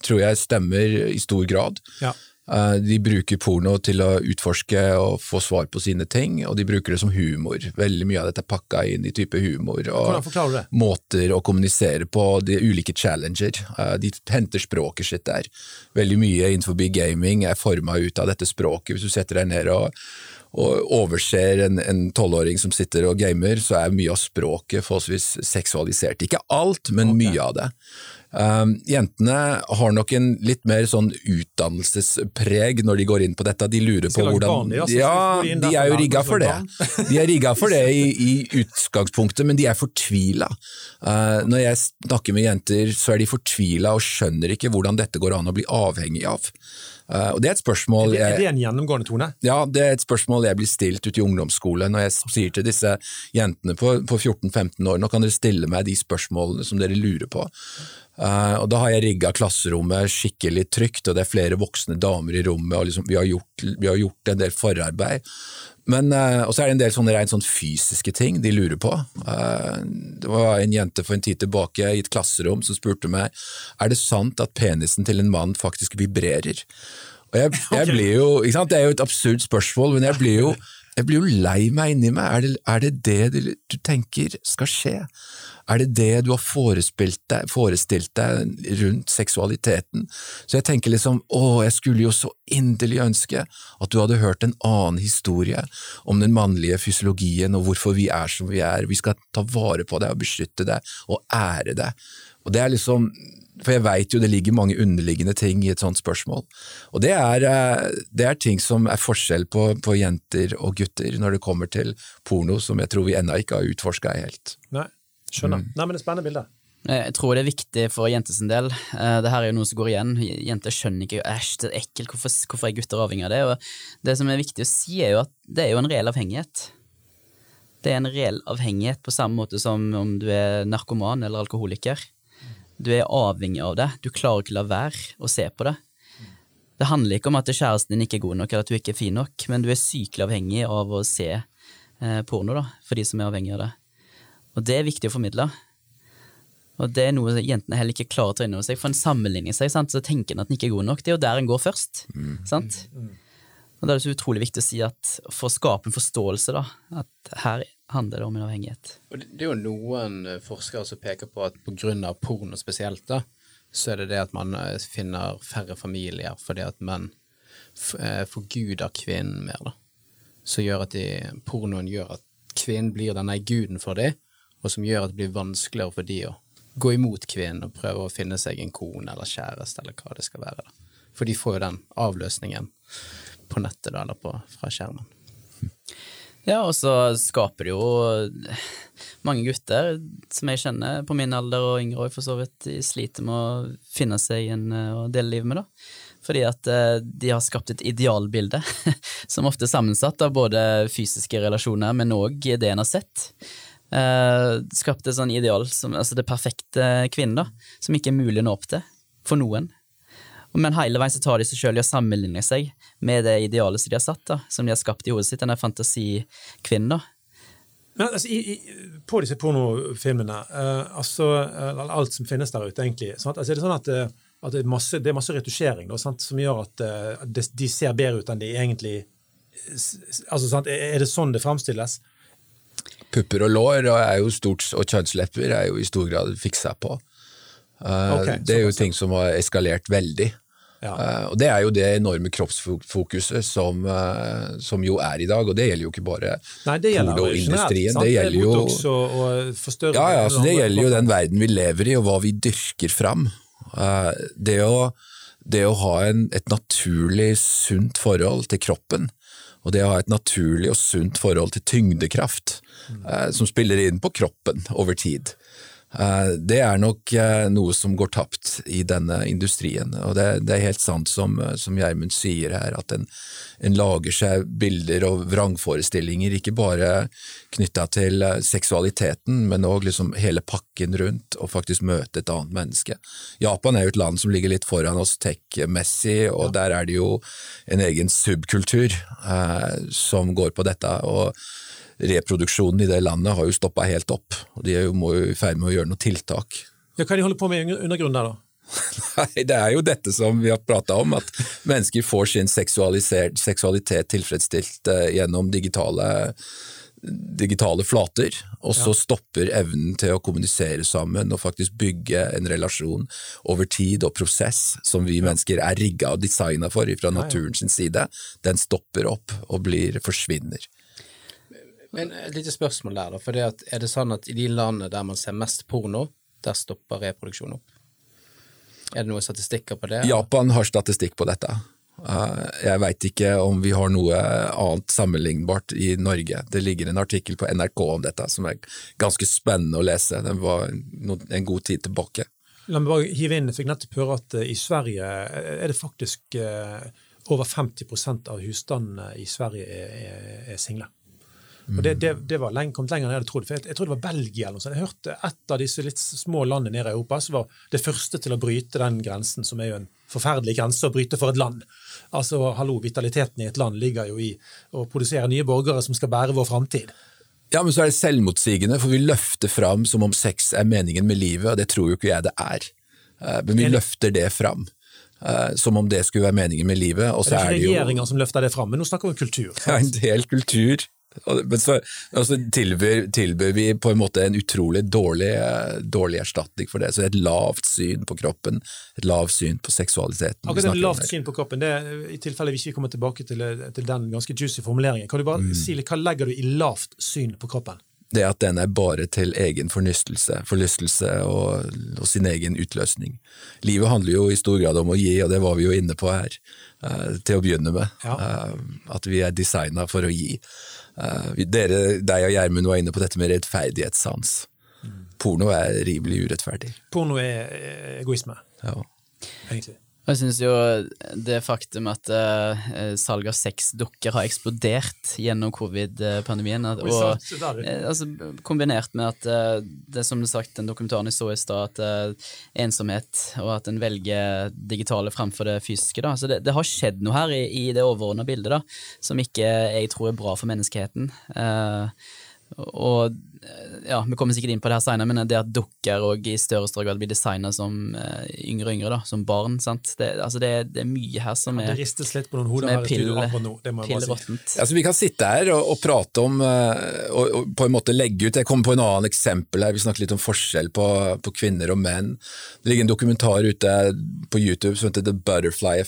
tror jeg stemmer i stor grad. Ja. Uh, de bruker porno til å utforske og få svar på sine ting, og de bruker det som humor. Veldig mye av dette er pakka inn i type humor og måter å kommunisere på, de ulike challenger. Uh, de henter språket sitt der. Veldig mye innenfor gaming er forma ut av dette språket. Hvis du setter deg ned og og overser en tolvåring som sitter og gamer, så er mye av språket forholdsvis seksualisert. Ikke alt, men okay. mye av det. Um, jentene har nok en litt mer sånn utdannelsespreg når de går inn på dette. De lurer på hvordan barn, Ja, de er jo rigga for det. De er rigga for det i, i, utgangspunktet, men de er fortvila. Uh, når jeg snakker med jenter, så er de fortvila og skjønner ikke hvordan dette går an å bli avhengig av. Uh, og det Er et spørsmål er det, er det en gjennomgående tone? Ja, det er et spørsmål jeg blir stilt ute i ungdomsskole når jeg sier til disse jentene på, på 14-15 år nå kan dere stille meg de spørsmålene som dere lurer på. Uh, og Da har jeg rigga klasserommet skikkelig trygt, og det er flere voksne damer i rommet. og liksom, vi, har gjort, vi, har gjort, en del forarbeid. Men, uh, og så er det en del sånne rent sånn fysiske ting de lurer på. Uh, det var en jente for en tid tilbake i et klasserom som spurte meg er det sant at penisen til en mann faktisk vibrerer. Og jeg, jeg blir jo, ikke sant? Det er jo et absurd spørsmål, men jeg blir jo, jeg blir jo lei meg inni meg. Er det er det, det du tenker skal skje? Er det det du har forestilt deg, forestilt deg rundt seksualiteten? Så jeg tenker liksom, å, jeg skulle jo så inderlig ønske at du hadde hørt en annen historie om den mannlige fysiologien og hvorfor vi er som vi er. Vi skal ta vare på det og beskytte det og ære det. Og det er liksom, for jeg veit jo det ligger mange underliggende ting i et sånt spørsmål. Og det er, eh, det er ting som er forskjell på, på, jenter og gutter når det kommer til porno, som jeg tror vi ennå ikke har utforska helt. Nei. Skjønner. Nei, men det er spennende bilde. Jeg tror det er viktig for jentes del. Eh, det her er jo noe som går igjen. Jenter skjønner ikke æsj, det er ekkelt, hvorfor, hvorfor er gutter avhengig av det? Og det som er viktig å si, er jo at det er jo en reell avhengighet. Det er en reell avhengighet på samme måte som om du er narkoman eller alkoholiker. Du er avhengig av det. Du klarer ikke å la være å se på det. Det handler ikke om at kjæresten din ikke er god nok, eller at du ikke er fin nok, men du er sykelig avhengig av å se eh, porno, da, for de som er avhengig av det. Og det er viktig å formidle. Og det er noe jentene heller ikke klarer å ta inn over seg. For en sammenligner seg, sant? så tenker en at en ikke er god nok. Det er jo der en går først. Mm. sant? Og da er det så utrolig viktig å si at for å skape en forståelse, da, at her handler det om en avhengighet. Og det er jo noen eh, forskere som peker på at av porno spesielt, da, så er det det at man eh, finner færre familier fordi at menn eh, forguder kvinnen mer, da. Som gjør at de, pornoen gjør at kvinnen blir denne guden for dem, og som gjør at det blir vanskeligere for de å gå imot kvinnen og prøve å finne seg en kone eller kjæreste eller hva det skal være. Da. For de får jo den avløsningen på nettet da, eller på, fra skjermen. Ja, og så skaper det jo mange gutter som jeg kjenner på min alder og yngre òg, for så vidt, de sliter med å finne seg en å dele livet med, da. Fordi at eh, de har skapt et idealbilde, som ofte er sammensatt av både fysiske relasjoner, men òg det en har sett. Uh, skapt et sånn ideal, som, altså det perfekte kvinnen, da, som ikke er mulig å nå opp til for noen. Men hele veien så tar de seg sjøl i å sammenligne seg med det idealet som de har satt, da, som de har skapt i hodet sitt, denne fantasikvinnen. da. Men altså, i, i, På disse pornofilmene, uh, altså uh, alt som finnes der ute, egentlig, altså, er det sånn at, at det, er masse, det, er masse, retusjering da, som gjør at de, de, ser bedre ut enn de egentlig altså, sant? Er det sånn det framstilles? pupper og lår og, stort, og kjønnslepper er jo i stor grad fiksa på. Uh, okay, det er jo ting som har eskalert veldig. Ja. Uh, og Det er jo det enorme kroppsfokuset som, uh, som, jo er i dag, og det gjelder jo ikke bare poloindustrien. Det gjelder jo ja, ja, det gjelder jo den verden vi lever i, og hva vi dyrker fram. det, å, det å ha en, et naturlig sunt forhold til kroppen, og det å ha et naturlig og sunt forhold til tyngdekraft, mm. som spiller inn på kroppen over tid. Eh, det er nok eh, noe som går tapt i denne industrien. og Det, det er helt sant som, som Gjermund sier her, at en, en, lager seg bilder og vrangforestillinger, ikke bare knytta til eh, seksualiteten, men òg liksom hele pakken rundt, og faktisk møte et annet menneske. Japan er jo et land som ligger litt foran oss tech-messig, og ja. der er det jo en egen subkultur eh, som går på dette. og reproduksjonen i det landet har jo stoppa helt opp, og de er jo, må jo i ferd med å gjøre noen tiltak. Ja, Hva er de holder på med i undergrunnen der, da? Nei, Det er jo dette som vi har prata om, at mennesker får sin seksualitet tilfredsstilt uh, gjennom digitale, digitale flater, og så ja. stopper evnen til å kommunisere sammen og faktisk bygge en relasjon over tid og prosess som vi mennesker er rigga og designa for fra naturens side. Den stopper opp og blir, forsvinner. Men et lite spørsmål der, da. For det er det sånn at i de landene der man ser mest porno, der stopper reproduksjonen opp? Er det noen statistikker på det? Japan har statistikk på dette. Eh, jeg veit ikke om vi har noe annet sammenlignbart i Norge. Det ligger en artikkel på NRK om dette som er ganske spennende å lese. Den var en god tid tilbake. La meg bare hive inn, jeg fikk nettopp høre at eh, i Sverige er det faktisk eh, over 50% av husstandene i Sverige er, er, er single. Og det, det, det var lenge, kommet lenger enn jeg hadde trodd. For jeg, jeg tror det var Belgia eller noe sånt. Jeg hørte et av disse litt små landene nede i Europa som var det første til å bryte den grensen, som er jo en forferdelig grense å bryte for et land. Altså, hallo, vitaliteten i et land ligger jo i å produsere nye borgere som skal bære vår framtid. Ja, men så er det selvmotsigende, for vi løfter fram som om sex er meningen med livet, og det tror jo ikke jeg det er. Eh, men vi løfter det fram. Uh, som om det skulle være meningen med livet. Og så er det ikke regjeringa som løfter det fram, men nå snakker vi om kultur. Sant? Ja, en del kultur men så altså, tilbyr, tilbyr, vi på en måte en utrolig dårlig, dårlig, erstatning for det. Så et lavt syn på kroppen, et lavt syn på seksualiteten. Akkurat et lavt syn på kroppen, det er, I tilfelle vi ikke kommer tilbake til, til den ganske juicy formuleringen, kan du bare mm. si hva legger du i lavt syn på kroppen? Det at den er bare til egen fornystelse, forlystelse og, og, sin egen utløsning. Livet handler jo i stor grad om å gi, og det var vi jo inne på her, uh, til å begynne med. Ja. Uh, at vi er designa for å gi. Uh, dere, deg og Gjermund var inne på dette med rettferdighetssans. Mm. porno er rimelig urettferdig. Porno er eh, egoisme, Ja. egentlig. Jeg syns jo det faktum at uh, salget av sexdukker har eksplodert gjennom covid-pandemien, og, og eh, altså, kombinert med at uh, det som du sagt, den dokumentaren jeg så i stad, at uh, ensomhet, og at en velger digitale framfor det fysiske, da. Så det, det har skjedd noe her i, i det overordna bildet, da, som ikke jeg tror er bra for menneskeheten. Eh, og eh, ja, vi kommer sikkert inn på det her senere, men det at dukker og i større større grad blir designa som eh, yngre og yngre, da, som barn, sant. Det, altså det, det er mye her som Det er, ristes litt på noen hoder er her pill, det bare si. pillråttent. Altså, vi kan sitte her og, og prate om eh, og, og på en måte legge ut Jeg kommer på en annen eksempel her. Vi snakker litt om forskjell på, på kvinner og menn. Det ligger en dokumentar ute på YouTube som heter The Butterfly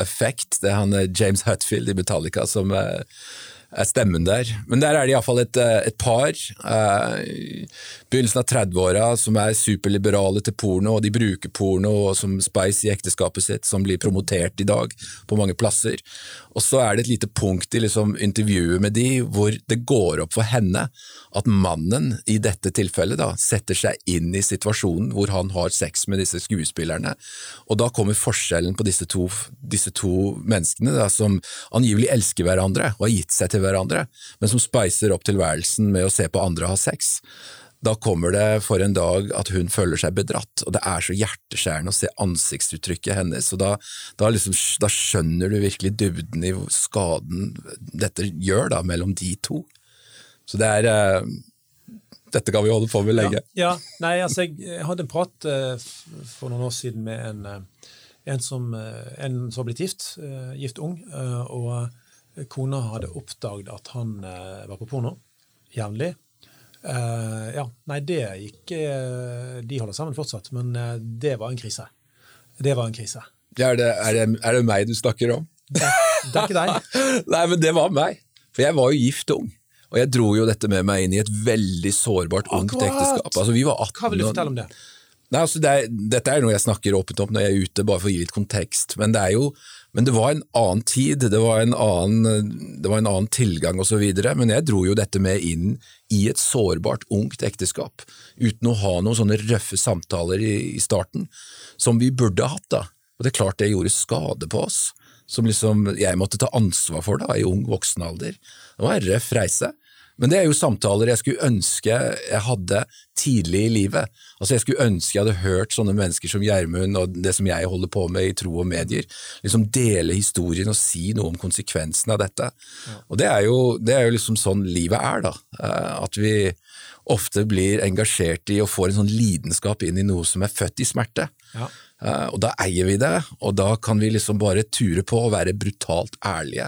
Effect. Det er han James Hutfield i Metallica som stemmen der. Men der er det iallfall et, eh, et par, eh, begynnelsen av 30-åra, som er superliberale til porno, og de bruker porno og som spice i ekteskapet sitt, som blir promotert i dag på mange plasser. Og så er det et lite punkt i liksom intervjuet med de hvor det går opp for henne at mannen i dette tilfellet da, setter seg inn i situasjonen hvor han har sex med disse skuespillerne. Og da kommer forskjellen på disse to, disse to menneskene da, som angivelig elsker hverandre og har gitt seg til hverandre, men som speiser opp tilværelsen med å se på andre ha sex. Da kommer det for en dag at hun føler seg bedratt, og det er så hjerteskjærende å se ansiktsuttrykket hennes, og da, da, liksom, da skjønner du virkelig dybden i skaden dette gjør da, mellom de to. Så det er eh, Dette kan vi holde på med lenge. Ja, ja. Nei, altså, jeg, hadde en prat eh, for noen år siden med en, eh, en som, eh, en som har blitt gift, eh, gift ung, eh, og kona hadde oppdaget at han eh, var på porno jevnlig. Eh, ja, nei, det gikk eh, De holder sammen fortsatt, men det var en krise. Det var en krise. Er, det, er, det, er det meg du snakker om? Det, det er ikke deg. Nei, men det var meg. For jeg var jo gift ung. Og jeg dro jo dette med meg inn i et veldig sårbart ungt ekteskap. Altså, vi var 18 Hva vil du fortelle om det? Nei, altså det er, Dette er noe jeg snakker åpent om når jeg er ute, bare for å gi litt kontekst. Men det, er jo, men det var en annen tid, det var en annen, det var en annen tilgang osv. Men jeg dro jo dette med inn i et sårbart ungt ekteskap, uten å ha noen sånne røffe samtaler i, i starten, som vi burde hatt. da. Og det er klart det gjorde skade på oss, som liksom jeg måtte ta ansvar for da, i ung voksen alder. Det var en røff reise. Men det er jo samtaler jeg skulle ønske jeg hadde tidlig i livet. Altså Jeg skulle ønske jeg hadde hørt sånne mennesker som Gjermund og det som jeg holder på med i tro og medier, liksom dele historien og si noe om konsekvensen av dette. Og det er, jo, det er jo liksom sånn livet er, da. Eh, At vi ofte blir engasjert i og får en sånn lidenskap inn i noe som er født i smerte. Ja. Eh, Og da eier vi det, og da kan vi liksom bare ture på og være brutalt ærlige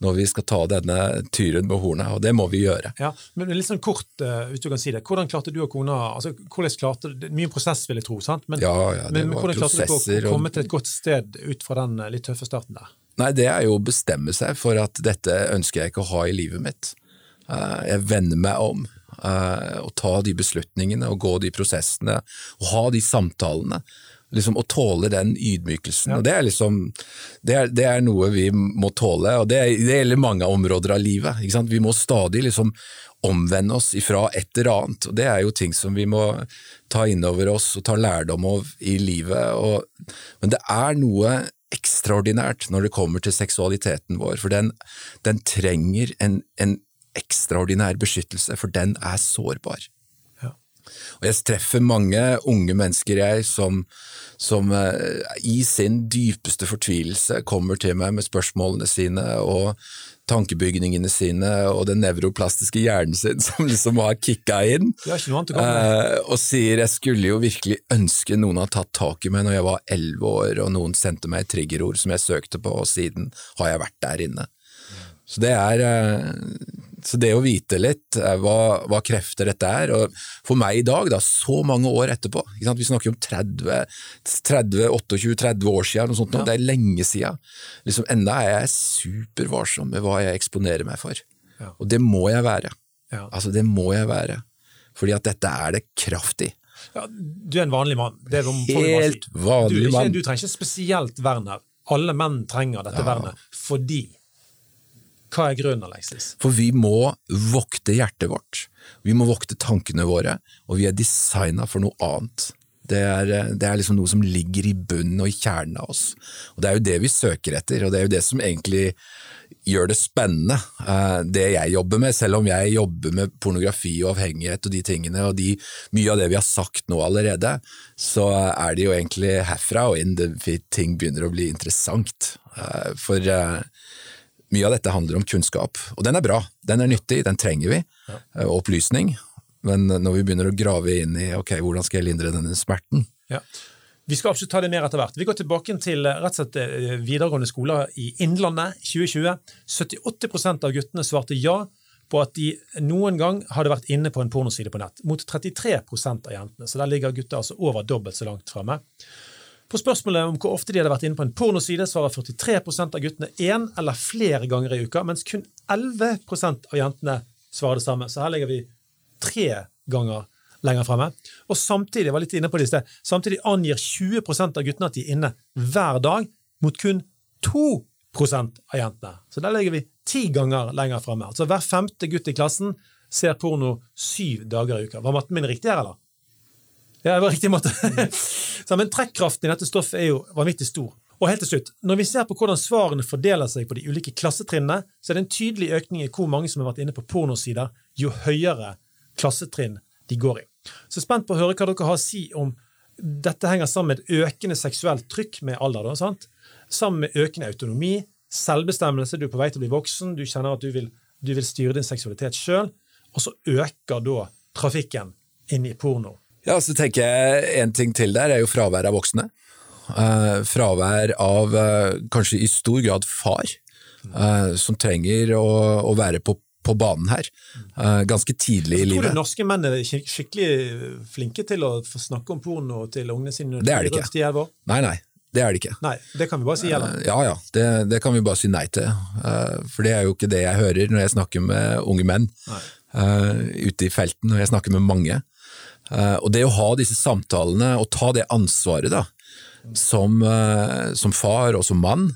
når vi skal ta denne tyren med hornet, og det må vi gjøre. Ja, men litt sånn kort, eh, hvis du kan si det. Hvordan klarte du og kona altså, hvordan klarte, Mye prosess, vil jeg tro. sant? Men, Ja, ja, det men var hvordan klarte du å komme til et godt sted ut fra den eh, litt tøffe starten der? Nei, det er jo å bestemme seg for at dette ønsker jeg ikke å ha i livet mitt. Jeg vender meg om å og ta de beslutningene og gå de prosessene og ha de samtalene. Liksom, og tåle den ydmykelsen. Og det er liksom det er, det er noe vi må tåle, og det, det gjelder mange områder av livet. Vi må stadig liksom omvende oss ifra et eller annet, og det er jo ting som vi må ta inn over oss og ta lærdom av i livet. Og, men det er noe ekstraordinært når det kommer til seksualiteten vår, for den, den trenger en, en ekstraordinær beskyttelse, for den er sårbar. Og jeg treffer mange unge mennesker jeg som, som eh, i sin dypeste fortvilelse kommer til meg med spørsmålene sine og tankebygningene sine og den nevroplastiske hjernen sin som liksom har kicka inn. Eh, og sier jeg skulle jo virkelig ønske noen hadde tatt tak i meg når jeg var elleve år, og noen sendte meg triggerord som jeg søkte på, og siden har jeg vært der inne. Så det er eh, så det å vite litt eh, hva, hva krefter dette er, og for meg i dag, da, så mange år etterpå? Vi snakker om 30, 30 28-30 år siden, noe sånt, nå, det er lenge siden. Liksom, enda er jeg supervarsom med hva jeg eksponerer meg for. Ja. Og det må jeg være. Ja. Altså, det må jeg være. Fordi at dette er det kraft i. Ja, du er en vanlig mann. Det er. Helt vanlig du, mann. Du trenger ikke spesielt vern her. Alle menn trenger dette Ja. vernet fordi Hva er grunnen, Alexis? For vi må vokte hjertet vårt. Vi må vokte tankene våre, og vi er designa for noe annet. Det er, det er, liksom noe som ligger i bunnen og i kjernen av oss. Og Det er jo det vi søker etter, og det er jo det som egentlig gjør det spennende, eh, det jeg jobber med. Selv om jeg jobber med pornografi og avhengighet og de tingene, og de, mye av det vi har sagt nå allerede, så er det jo egentlig herfra og inn det ting begynner å bli interessant. Eh, for eh, mye av dette handler om kunnskap, og den er bra. Den er nyttig, den trenger vi. Ja. Opplysning. Men når vi begynner å grave inn i ok, hvordan skal jeg lindre denne smerten ja. Vi skal absolutt ta det mer etter hvert. Vi går tilbake til rett og slett eh, videregående skoler i Innlandet 2020. 78% av guttene svarte ja på at de noen gang hadde vært inne på en pornoside på nett, mot 33% av jentene. Så der ligger gutter altså over dobbelt så langt fremme. På spørsmålet om hvor ofte de hadde vært inne på en pornoside, svarer 43% av guttene én eller flere ganger i uka, mens kun 11% av jentene svarer det samme. Så her ligger vi tre ganger lenger fremme. Og samtidig jeg var litt inne på det samtidig angir 20% av guttene at de er inne hver dag, mot kun 2% av jentene. Så der ligger vi ti ganger lenger fremme. Altså hver femte gutt i klassen ser porno syv dager i uka. Var matten min riktig her, eller? Ja, det var riktig måte. men trekkraften i dette stoffet er jo vanvittig stor. Og helt til slutt, Når vi ser på hvordan svarene fordeler seg på de ulike klassetrinnene, så er det en tydelig økning i hvor mange som har vært inne på pornosider, jo høyere klassetrinn de går i. Så spent på å høre hva dere har å si om dette henger sammen med et økende seksuelt trykk med alder. Da, sant? Sammen med økende autonomi, selvbestemmelse, du er på vei til å bli voksen, du kjenner at du vil, du vil styre din seksualitet sjøl, og så øker da trafikken inn i porno. Ja, så tenker jeg En ting til der er jo fravær av voksne. Uh, fravær av uh, kanskje i stor grad far, uh, som trenger å, å være på, på, banen her. ganske tidlig i livet. Tror norske menn er skikkelig flinke til å få snakke om porno til ungene sine? Det er de ikke. Nei, nei. Det er det ikke. Nei, Det kan vi bare si, eller? Ja ja, det, det kan vi bare si nei til. For det er jo ikke det jeg hører når jeg snakker med unge menn ute i felten, og jeg snakker med mange. Eh, og det å ha disse samtalene og ta det ansvaret da, som, eh, som far og som mann,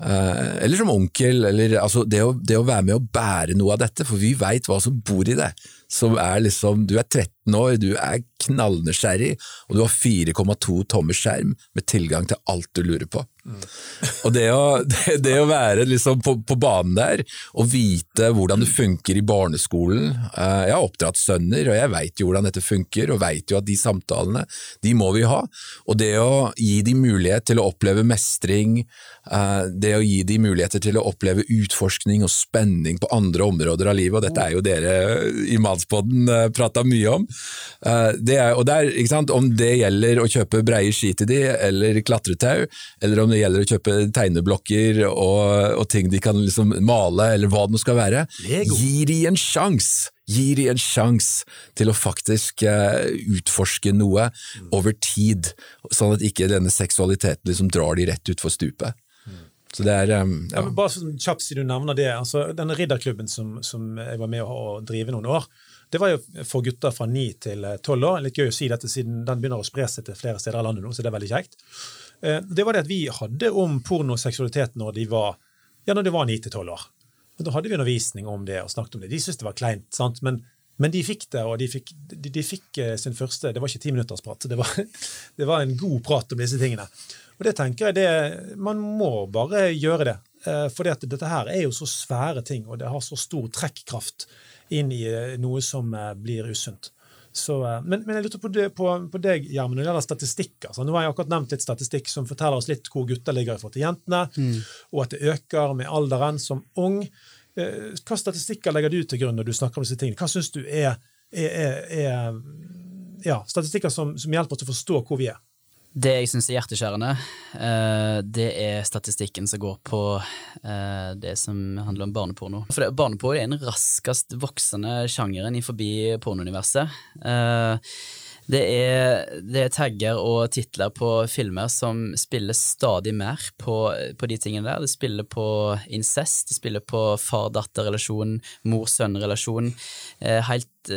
eh, eller som onkel, eller altså det, å, det, å, være med å bære noe av dette, for vi veit hva som bor i det. Som er liksom, Du er 13 år, du er knallnysgjerrig, og du har 4,2 tommer skjerm med tilgang til alt du lurer på. Og det å, det, det å være liksom på, på, banen der, og vite hvordan det funker i barneskolen eh, Jeg har oppdratt sønner, og jeg veit jo hvordan dette funker, og veit jo at de samtalene, de må vi ha. Og det å gi dem mulighet til å oppleve mestring, eh, det å gi dem muligheter til å oppleve utforskning og spenning på andre områder av livet, og dette er jo dere i Mannspodden eh, prata mye om. Det er, og der, Om det gjelder å kjøpe breie ski til de, eller klatretau, eller om det gjelder å kjøpe tegneblokker og, og ting de kan liksom male, eller hva det nå skal være, Lego. gir de en sjanse! Gir de en sjanse til å faktisk uh, utforske noe over tid, sånn at ikke denne seksualiteten liksom drar de rett utfor stupet. Så det er, um, ja. Ja, bare sånn kjapt siden du nevner det, altså denne ridderklubben som, som jeg var med å, drive noen år, det var jo for gutter fra 9 til 12 eh, år. Litt gøy å si dette siden den begynner å spre seg til flere steder i landet nå, så det er veldig kjekt. Eh, det var det at vi hadde om porno og seksualitet når de var ja, når de var 9-12 år. Og Da hadde vi undervisning om det og snakket om det. De syntes det var kleint, sant? Men, men, de fikk det, og de fikk, de, de fikk, eh, sin første Det var ikke ti minutters prat, det var, det var en god prat om disse tingene. Og det tenker jeg det, Man må bare gjøre det. Eh, For dette her er jo så svære ting, og det har så stor trekkraft inn i noe som blir usunt. Så, eh, men, men, jeg lurte på, det, på, på deg, Gjermund, når det gjelder statistikker. Altså, nå har jeg akkurat nevnt litt statistikk som forteller oss litt hvor gutter ligger i forhold til jentene, mm. og at det øker med alderen som ung. Eh, hva statistikker legger du til grunn når du snakker om disse tingene? Hva syns du er, er, er, er ja, statistikker som, som hjelper oss til å forstå hvor vi er? Det jeg syns er hjerteskjærende, uh, det er statistikken som går på uh, det som handler om barneporno. For det, Barneporno er den raskest voksende sjangeren i forbi pornouniverset. Uh, det er, det er, tagger og titler på filmer som spiller stadig mer på, på de tingene der. Det spiller på incest, det spiller på far-datter-relasjon, mor-sønn-relasjon. helt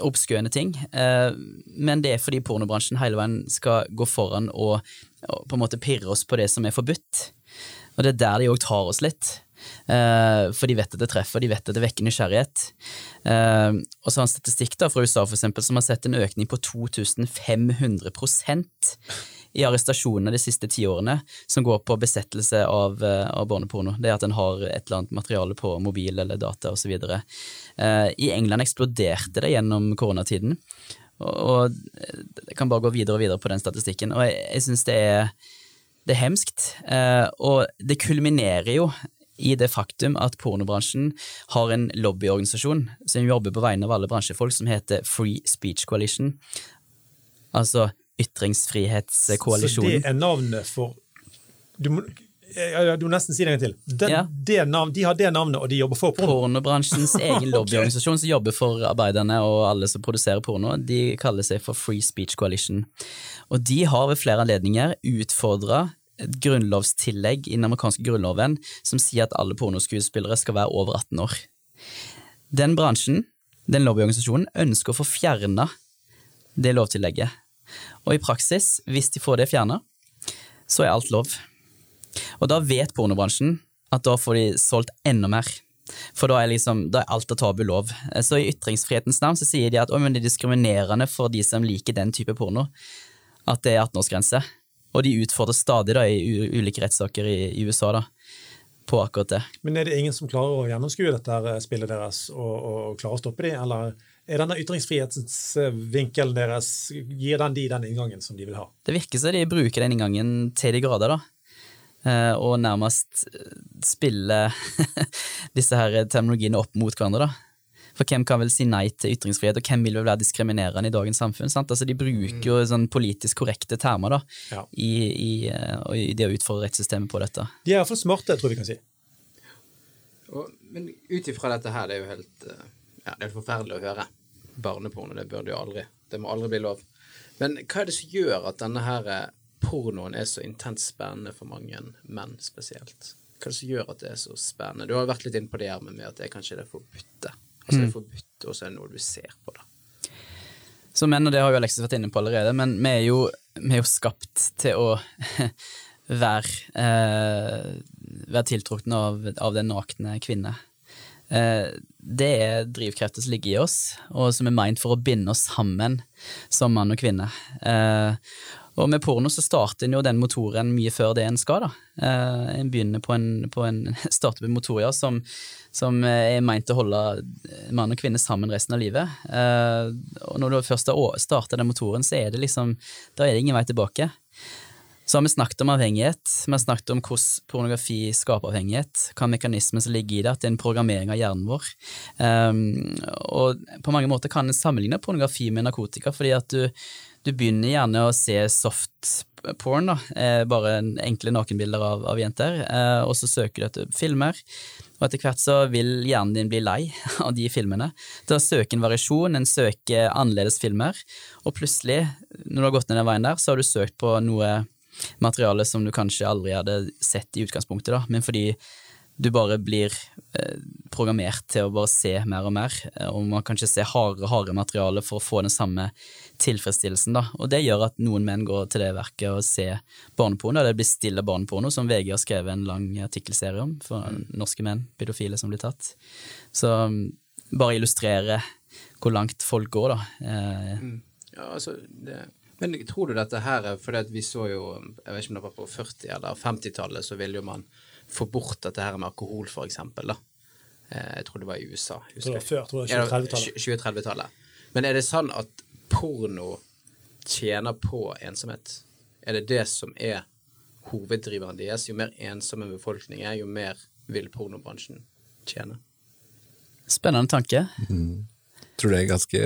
oppskøende ting, eh, men det er fordi pornobransjen hele veien skal gå foran og, og på en måte pirre oss på det som er forbudt. Og det er der de òg tar oss litt. Eh, for de vet at det treffer, de vet at det vekker nysgjerrighet. Eh, og så har en statistikk da fra USA for eksempel, som har sett en økning på 2500 i arrestasjonene de siste ti årene, som går på besettelse av, eh, av barneporno. Det er at en har et eller annet materiale på mobil eller data osv. Eh, I England eksploderte det gjennom koronatiden. Og, og jeg kan bare gå videre og videre på den statistikken. Og jeg, jeg syns det er det er hemskt, eh, og det kulminerer jo i det faktum at pornobransjen har en lobbyorganisasjon som jobber på vegne av alle bransjefolk, som heter Free Speech Coalition. Altså Ytringsfrihetskoalisjonen. Så det er navnet for Du må, du må nesten si det en gang til. Den, Ja. det navn, de har det navnet, og de jobber for porno. Pornobransjens egen lobbyorganisasjon som jobber for arbeiderne og alle som produserer porno, de kaller seg for Free Speech Coalition. Og de har ved flere anledninger utfordra et grunnlovstillegg i den amerikanske grunnloven som sier at alle pornoskuespillere skal være over 18 år. Den bransjen, den lobbyorganisasjonen, ønsker å få fjerna det lovtillegget. Og i praksis, hvis de får det fjerna, så er alt lov. Og da vet pornobransjen at da får de solgt enda mer. For da er, liksom, da er alt av tabu lov. Så i ytringsfrihetens navn så sier de at «Oi, men det er diskriminerende for de som liker den type porno, at det er 18-årsgrense. Og de utfordrer stadig da i ulike rettssaker i, i USA da, på akkurat det. Men er det ingen som klarer å gjennomskue dette spillet deres og, og klarer å stoppe de, eller er denne ytringsfrihetsvinkelen deres Gir den de den inngangen som de vil ha? Det virker som de bruker den inngangen til de grader, da. Eh, Og nærmest eh, spille disse her terminologiene opp mot hverandre, da. For hvem kan vel si nei til ytringsfrihet, og hvem vil vel være diskriminerende i dagens samfunn? sant? Altså De bruker jo sånn politisk korrekte termer da, Ja. i, i, eh, i det å utfordre rettssystemet på dette. De er iallfall smarte, tror jeg vi kan si. Og, men ut ifra dette her, det er jo helt Ja, det er helt forferdelig å høre. Barneporno, det burde jo aldri Det må aldri bli lov. Men hva er det som gjør at denne her eh, pornoen er så intenst spennende for mange menn spesielt? Hva er det som gjør at det er så spennende? Du har vært litt inne på det her med at det er kanskje det forbudte. Altså det er forbudt, og så er det noe du ser på, da. Så menn, og det har jo Alexis vært inne på allerede, men vi er jo, vi er jo skapt til å være, eh, være tiltrukne av, av den nakne kvinne. Eh, det er drivkrefter som ligger i oss, og som er meint for å binde oss sammen som mann og kvinne. Eh, og med porno så starter en jo den motoren mye før det en skal, da. Eh, en begynner på en, på en starter med motor, ja, som, som er meint å holde mann og kvinne sammen resten av livet. Og når du først har starta den motoren, så er det liksom Da er det ingen vei tilbake. Så har vi snakket om avhengighet, vi har snakket om hvordan pornografi skaper avhengighet, hva mekanismen som ligger i det, at det er en programmering av hjernen vår. Um, og på mange måter kan en sammenligne pornografi med narkotika, fordi at du, du begynner gjerne å se soft porn, da, eh, bare enkle nakenbilder av, av jenter, eh, og så søker du etter filmer. Og etter hvert så vil hjernen din bli lei av de filmene. Da søker en variasjon, en søker annerledes filmer, og plutselig, når du har gått ned den veien der, så har du søkt på noe materiale som du kanskje aldri hadde sett i utgangspunktet, da, men fordi du bare blir eh, programmert til å bare se mer og mer, eh, og man kan ikke se hardere og hardere materiale for å få den samme tilfredsstillelsen. da. Og det gjør at noen menn går til det verket og ser barneporno, det blir stille barneporno, som VG har skrevet en lang artikkelserie om, for norske menn, pedofile som blir tatt. Så bare illustrere hvor langt folk går, da. Eh, Ja, altså, det... Men tror du dette her er fordi at vi så jo Jeg vet ikke om det var på 40- eller 50-tallet, så ville jo man få bort dette her med alkohol, for eksempel, da. Eh, Jeg tror det var i USA. Jeg tror det var før, jeg tror det var 2030-tallet. 2030-tallet. Men er det sånn at porno tjener på ensomhet? Er det det som er hoveddriveren deres? Jo mer ensom en befolkning er, jo mer vil pornobransjen tjene? spennende tanke. tror det er ganske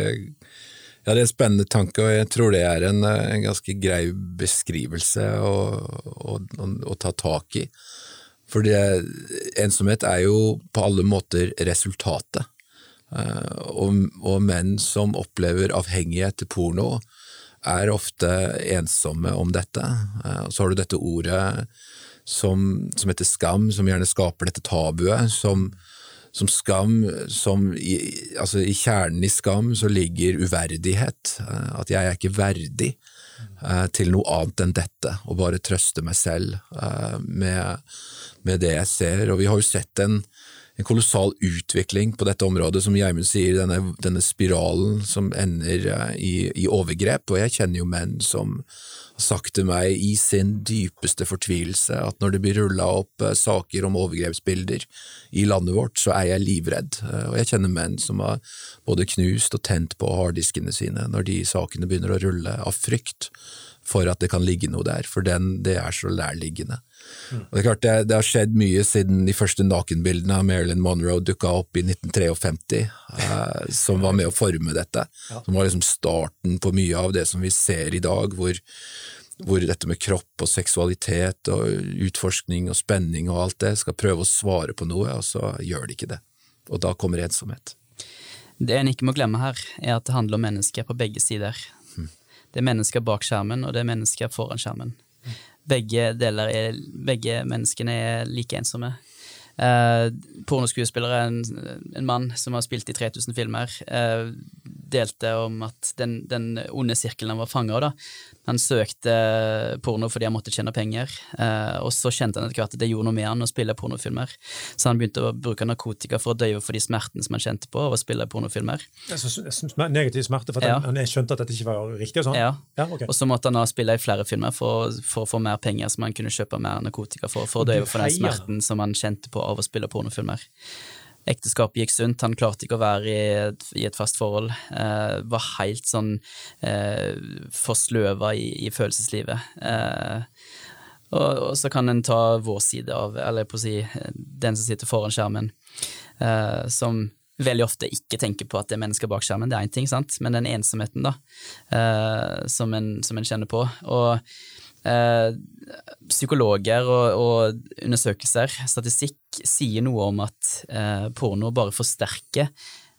Ja, det er en spennende tanke, og jeg tror det er en, eh, en ganske grei beskrivelse å, å, å, ta tak i. For ensomhet er jo på alle måter resultatet. Eh, og, og menn som opplever avhengighet til porno, er ofte ensomme om dette. Eh, og så har du dette ordet som, som heter skam, som gjerne skaper dette tabuet, som, som skam, som i, altså i kjernen i skam så ligger uverdighet. eh, At jeg er ikke verdig. eh, til noe annet enn dette, og bare trøste meg selv eh, med, med, det jeg ser. Og vi har jo sett en, en kolossal utvikling på dette området, som Gjermund sier, denne, denne, spiralen som ender eh, i, i, overgrep. Og jeg kjenner jo menn som har sagt til meg i sin dypeste fortvilelse at når det blir rulla opp eh, saker om overgrepsbilder i landet vårt, så er jeg livredd. Eh, og jeg kjenner menn som har både knust og tent på harddiskene sine når de sakene begynner å rulle, av frykt for at det kan ligge noe der, for den, det er så lærliggende. Mm. Og det er klart det, det, har skjedd mye siden de første nakenbildene av Marilyn Monroe dukka opp i 1953, eh, som var med å forme dette. Ja. Som var liksom starten på mye av det som vi ser i dag, hvor, hvor dette med kropp og seksualitet og utforskning og spenning og alt det skal prøve å svare på noe, og så gjør de ikke det. Og da kommer ensomhet. Det en ikke må glemme her, er at det handler om mennesker på begge sider. Det er mennesker bak skjermen, og det er mennesker foran skjermen. Begge, er, begge menneskene er like ensomme. Eh, pornoskuespillere, en, en mann som har spilt i 3000 filmer, eh, delte om at den, den onde sirkelen han var fanga av, han søkte porno fordi han måtte tjene penger, eh, og så kjente han etter hvert at det gjorde noe med han å spille pornofilmer. Så han begynte å bruke narkotika for å døyve for de smertene som han kjente på av å spille pornofilmer. Negativ smerte for at ja. han skjønte at dette ikke var riktig? Og sånn? Ja, ja okay. og så måtte han da spille i flere filmer for, for, å få mer penger som han kunne kjøpe mer narkotika for, for å døyve for den smerten som han kjente på av å spille pornofilmer. Ekteskapet gikk sunt, han klarte ikke å være i et, i et fast forhold. Eh, var helt sånn eh, forsløva i, i, følelseslivet. Eh, og, og, så kan en ta vår side av, eller på å si den som sitter foran skjermen, eh, som veldig ofte ikke tenker på at det er mennesker bak skjermen, det er én ting, sant, men den ensomheten, da, eh, som en, som en kjenner på. Og psykologer og, og, undersøkelser, statistikk, sier noe om at eh, porno bare forsterker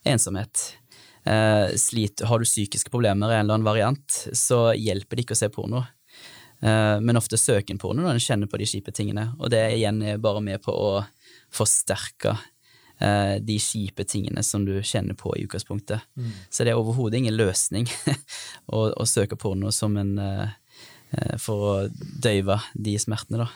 ensomhet. Eh, slit, har du psykiske problemer i en eller annen variant, så hjelper det ikke å se porno. Eh, men ofte søker en porno når en kjenner på de kjipe tingene, og det igjen er bare med på å forsterke eh, de kjipe tingene som du kjenner på i utgangspunktet. Mm. Så det er overhodet ingen løsning å, å, søke porno som en eh, Eh, for å døyve de smertene. Da.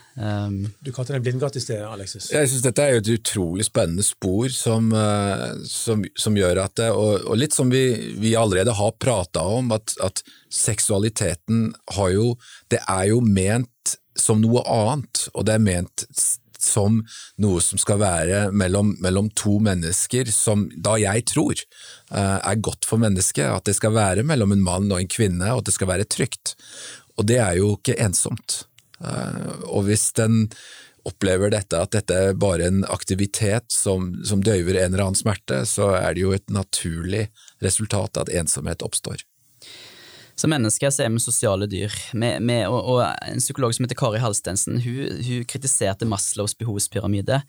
Um, du kalte det blindgate i sted, Alexis. Jeg synes Dette er jo et utrolig spennende spor som, uh, som, som gjør at det, og, og, litt som vi, vi allerede har prata om, at, at, seksualiteten har jo Det er jo ment som noe annet, og det er ment som noe som skal være mellom, mellom to mennesker, som da jeg tror uh, er godt for mennesket. At det skal være mellom en mann og en kvinne, og at det skal være trygt. Og det er jo ikke ensomt. Eh, og hvis den opplever dette, at dette er bare en aktivitet som, som døyver en eller annen smerte, så er det jo et naturlig resultat at ensomhet oppstår. Som mennesker så er vi sosiale dyr. Med, med, og, og, En psykolog som heter Kari Halstensen hun, hun kritiserte Maslows behovspyramide,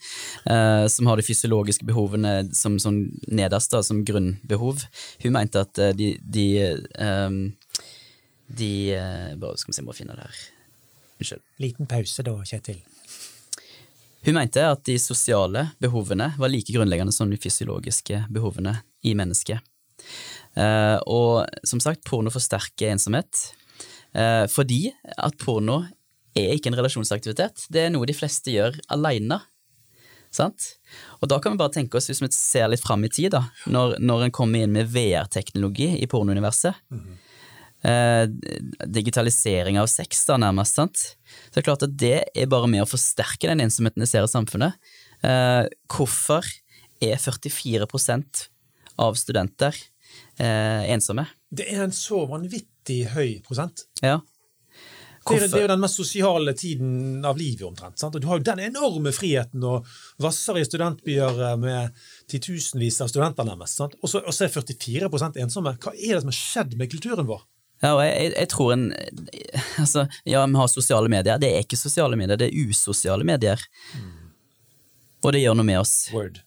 eh, som har de fysiologiske behovene som, som nederst, da, som grunnbehov. Hun mente at eh, de, de um, de eh, bare, Skal vi se, må finne det her. Unnskyld. Liten pause da, Kjetil. Hun mente at de sosiale behovene var like grunnleggende som de fysiologiske behovene i mennesket. Eh, og som sagt, porno forsterker ensomhet. Eh, fordi at porno er ikke en relasjonsaktivitet. Det er noe de fleste gjør aleine. Sant? Og da kan vi bare tenke oss, hvis vi ser litt fram i tid, da, når, når en kommer inn med VR-teknologi i pornouniverset, mm -hmm eh, digitalisering av sex, da, nærmest. sant? Så det er klart at det er bare med å forsterke den ensomheten vi ser i samfunnet. Eh, hvorfor er 44% av studenter eh, ensomme? Det er en så vanvittig høy prosent. Ja. Det er, det er, jo den mest sosiale tiden av livet, omtrent. Sant? Og du har jo den enorme friheten og vasser i studentbyer eh, med titusenvis av studenter, nærmest. Sant? Og så er 44% ensomme. Hva er det som har skjedd med kulturen vår? Ja, og jeg, jeg, tror en Altså, ja, vi har sosiale medier. Det er ikke sosiale medier, det er usosiale medier. Mm. Og det gjør noe med oss. Word.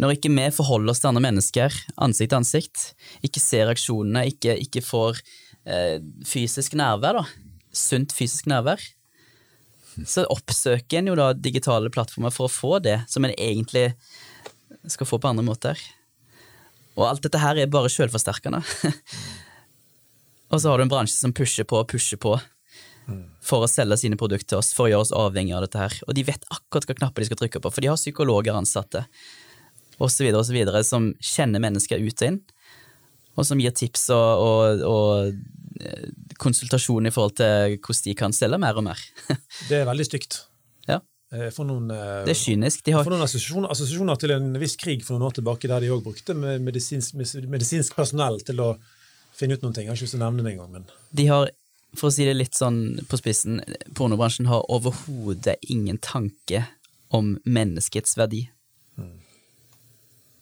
Når ikke vi forholder oss til andre mennesker ansikt til ansikt, ikke ser reaksjonene, ikke, ikke får eh, fysisk nærvær, da, sunt fysisk nærvær, så oppsøker en jo da digitale plattformer for å få det som en egentlig skal få på andre måter. Og alt dette her er bare sjølforsterkende. Og så har du en bransje som pusher på og pusher på for å selge sine produkter til oss, for å gjøre oss avhengig av dette her. Og de vet akkurat hva knapper de skal trykke på, for de har psykologer ansatte, osv., osv., som kjenner mennesker ut og inn, og som gir tips og, og, og eh, konsultasjon i forhold til hvordan de kan selge mer og mer. Det er veldig stygt. ja, noen, eh, det er kynisk. De har for noen assosiasjoner, assosiasjoner til en viss krig for noen år tilbake, der de òg brukte med medisinsk, medisinsk personell til å finne ut noen ting. Jeg har ikke lyst til å nevne det engang, men de har, for å si det litt sånn på spissen, pornobransjen har overhodet ingen tanke om menneskets verdi.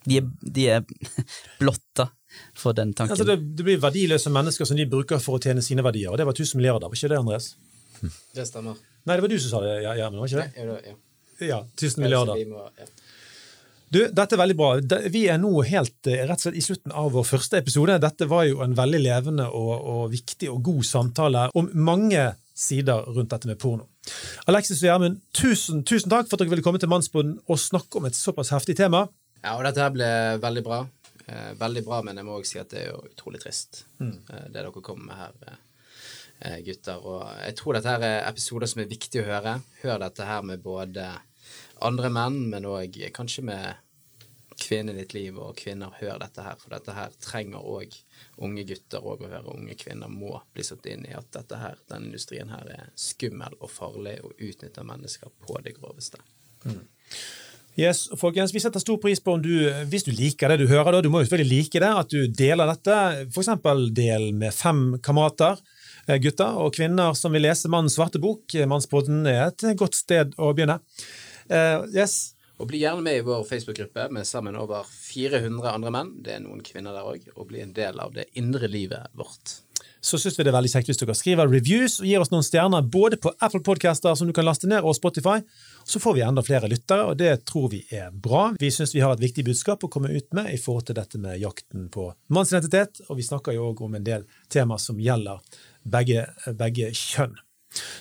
De er, de er blotta for den tanken. altså, det, det blir verdiløse mennesker som de bruker for å tjene sine verdier, og det var 1000 milliarder, var ikke det, Andres? Det stemmer. Nei, det var du som sa det, ja, Gjermund, var ikke det? Ja, ja, ja. Ja, 1000 milliarder. Må- ja. Du, dette er veldig bra. Vi er nå helt eh, rett og slett i slutten av vår første episode. Dette var jo en veldig levende og, og viktig og god samtale om mange sider rundt dette med porno. Alexis og Gjermund, tusen, tusen takk for at dere ville komme til Mannsboden og snakke om et såpass heftig tema. Ja, og dette her ble veldig bra. Eh, veldig bra, men jeg må også si at det er jo utrolig trist, mm. det dere kommer med her, eh, eh, gutter. Og jeg tror dette her er episoder som er viktig å høre. Hør dette her med både andre menn, men òg kanskje med kvinner i ditt liv, og kvinner, hør dette her. For dette her trenger òg unge gutter å høre. Unge kvinner må bli satt inn i at dette her, denne industrien her er skummel og farlig og utnytter mennesker på det groveste. Yes, folkens, Vi setter stor pris på om du, hvis du liker det du hører, da, du må jo selvfølgelig like det, at du deler dette. F.eks. del med fem kamerater, eh, gutter og kvinner som vil lese Mannens svarte bok. Mannspodden er et godt sted å begynne. Eh, yes, Og bli gjerne med i vår Facebook-gruppe med sammen over 400 andre menn. Det er noen kvinner der òg. Og bli en del av det indre livet vårt. så syns vi det er veldig kjekt hvis dere skriver reviews og gir oss noen stjerner både på Apple Podcaster som du kan laste ned, og Spotify. Så får vi enda flere lyttere, og det tror vi er bra. Vi syns vi har et viktig budskap å komme ut med i forhold til dette med jakten på mannsidentitet, og vi snakker jo òg om en del temaer som gjelder begge, begge kjønn.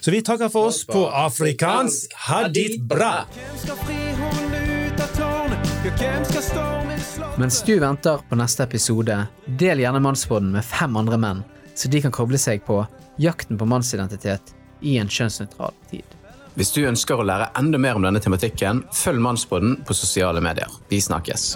Så vi takker for oss på afrikansk. Ha dit bra! Mens du venter på neste episode, del gjerne mannsbåden med fem andre menn, så de kan koble seg på jakten på mannsidentitet i en kjønnsnøytral tid. Hvis du ønsker å lære enda mer om denne tematikken, følg mannsbåden på sosiale medier. Vi snakkes.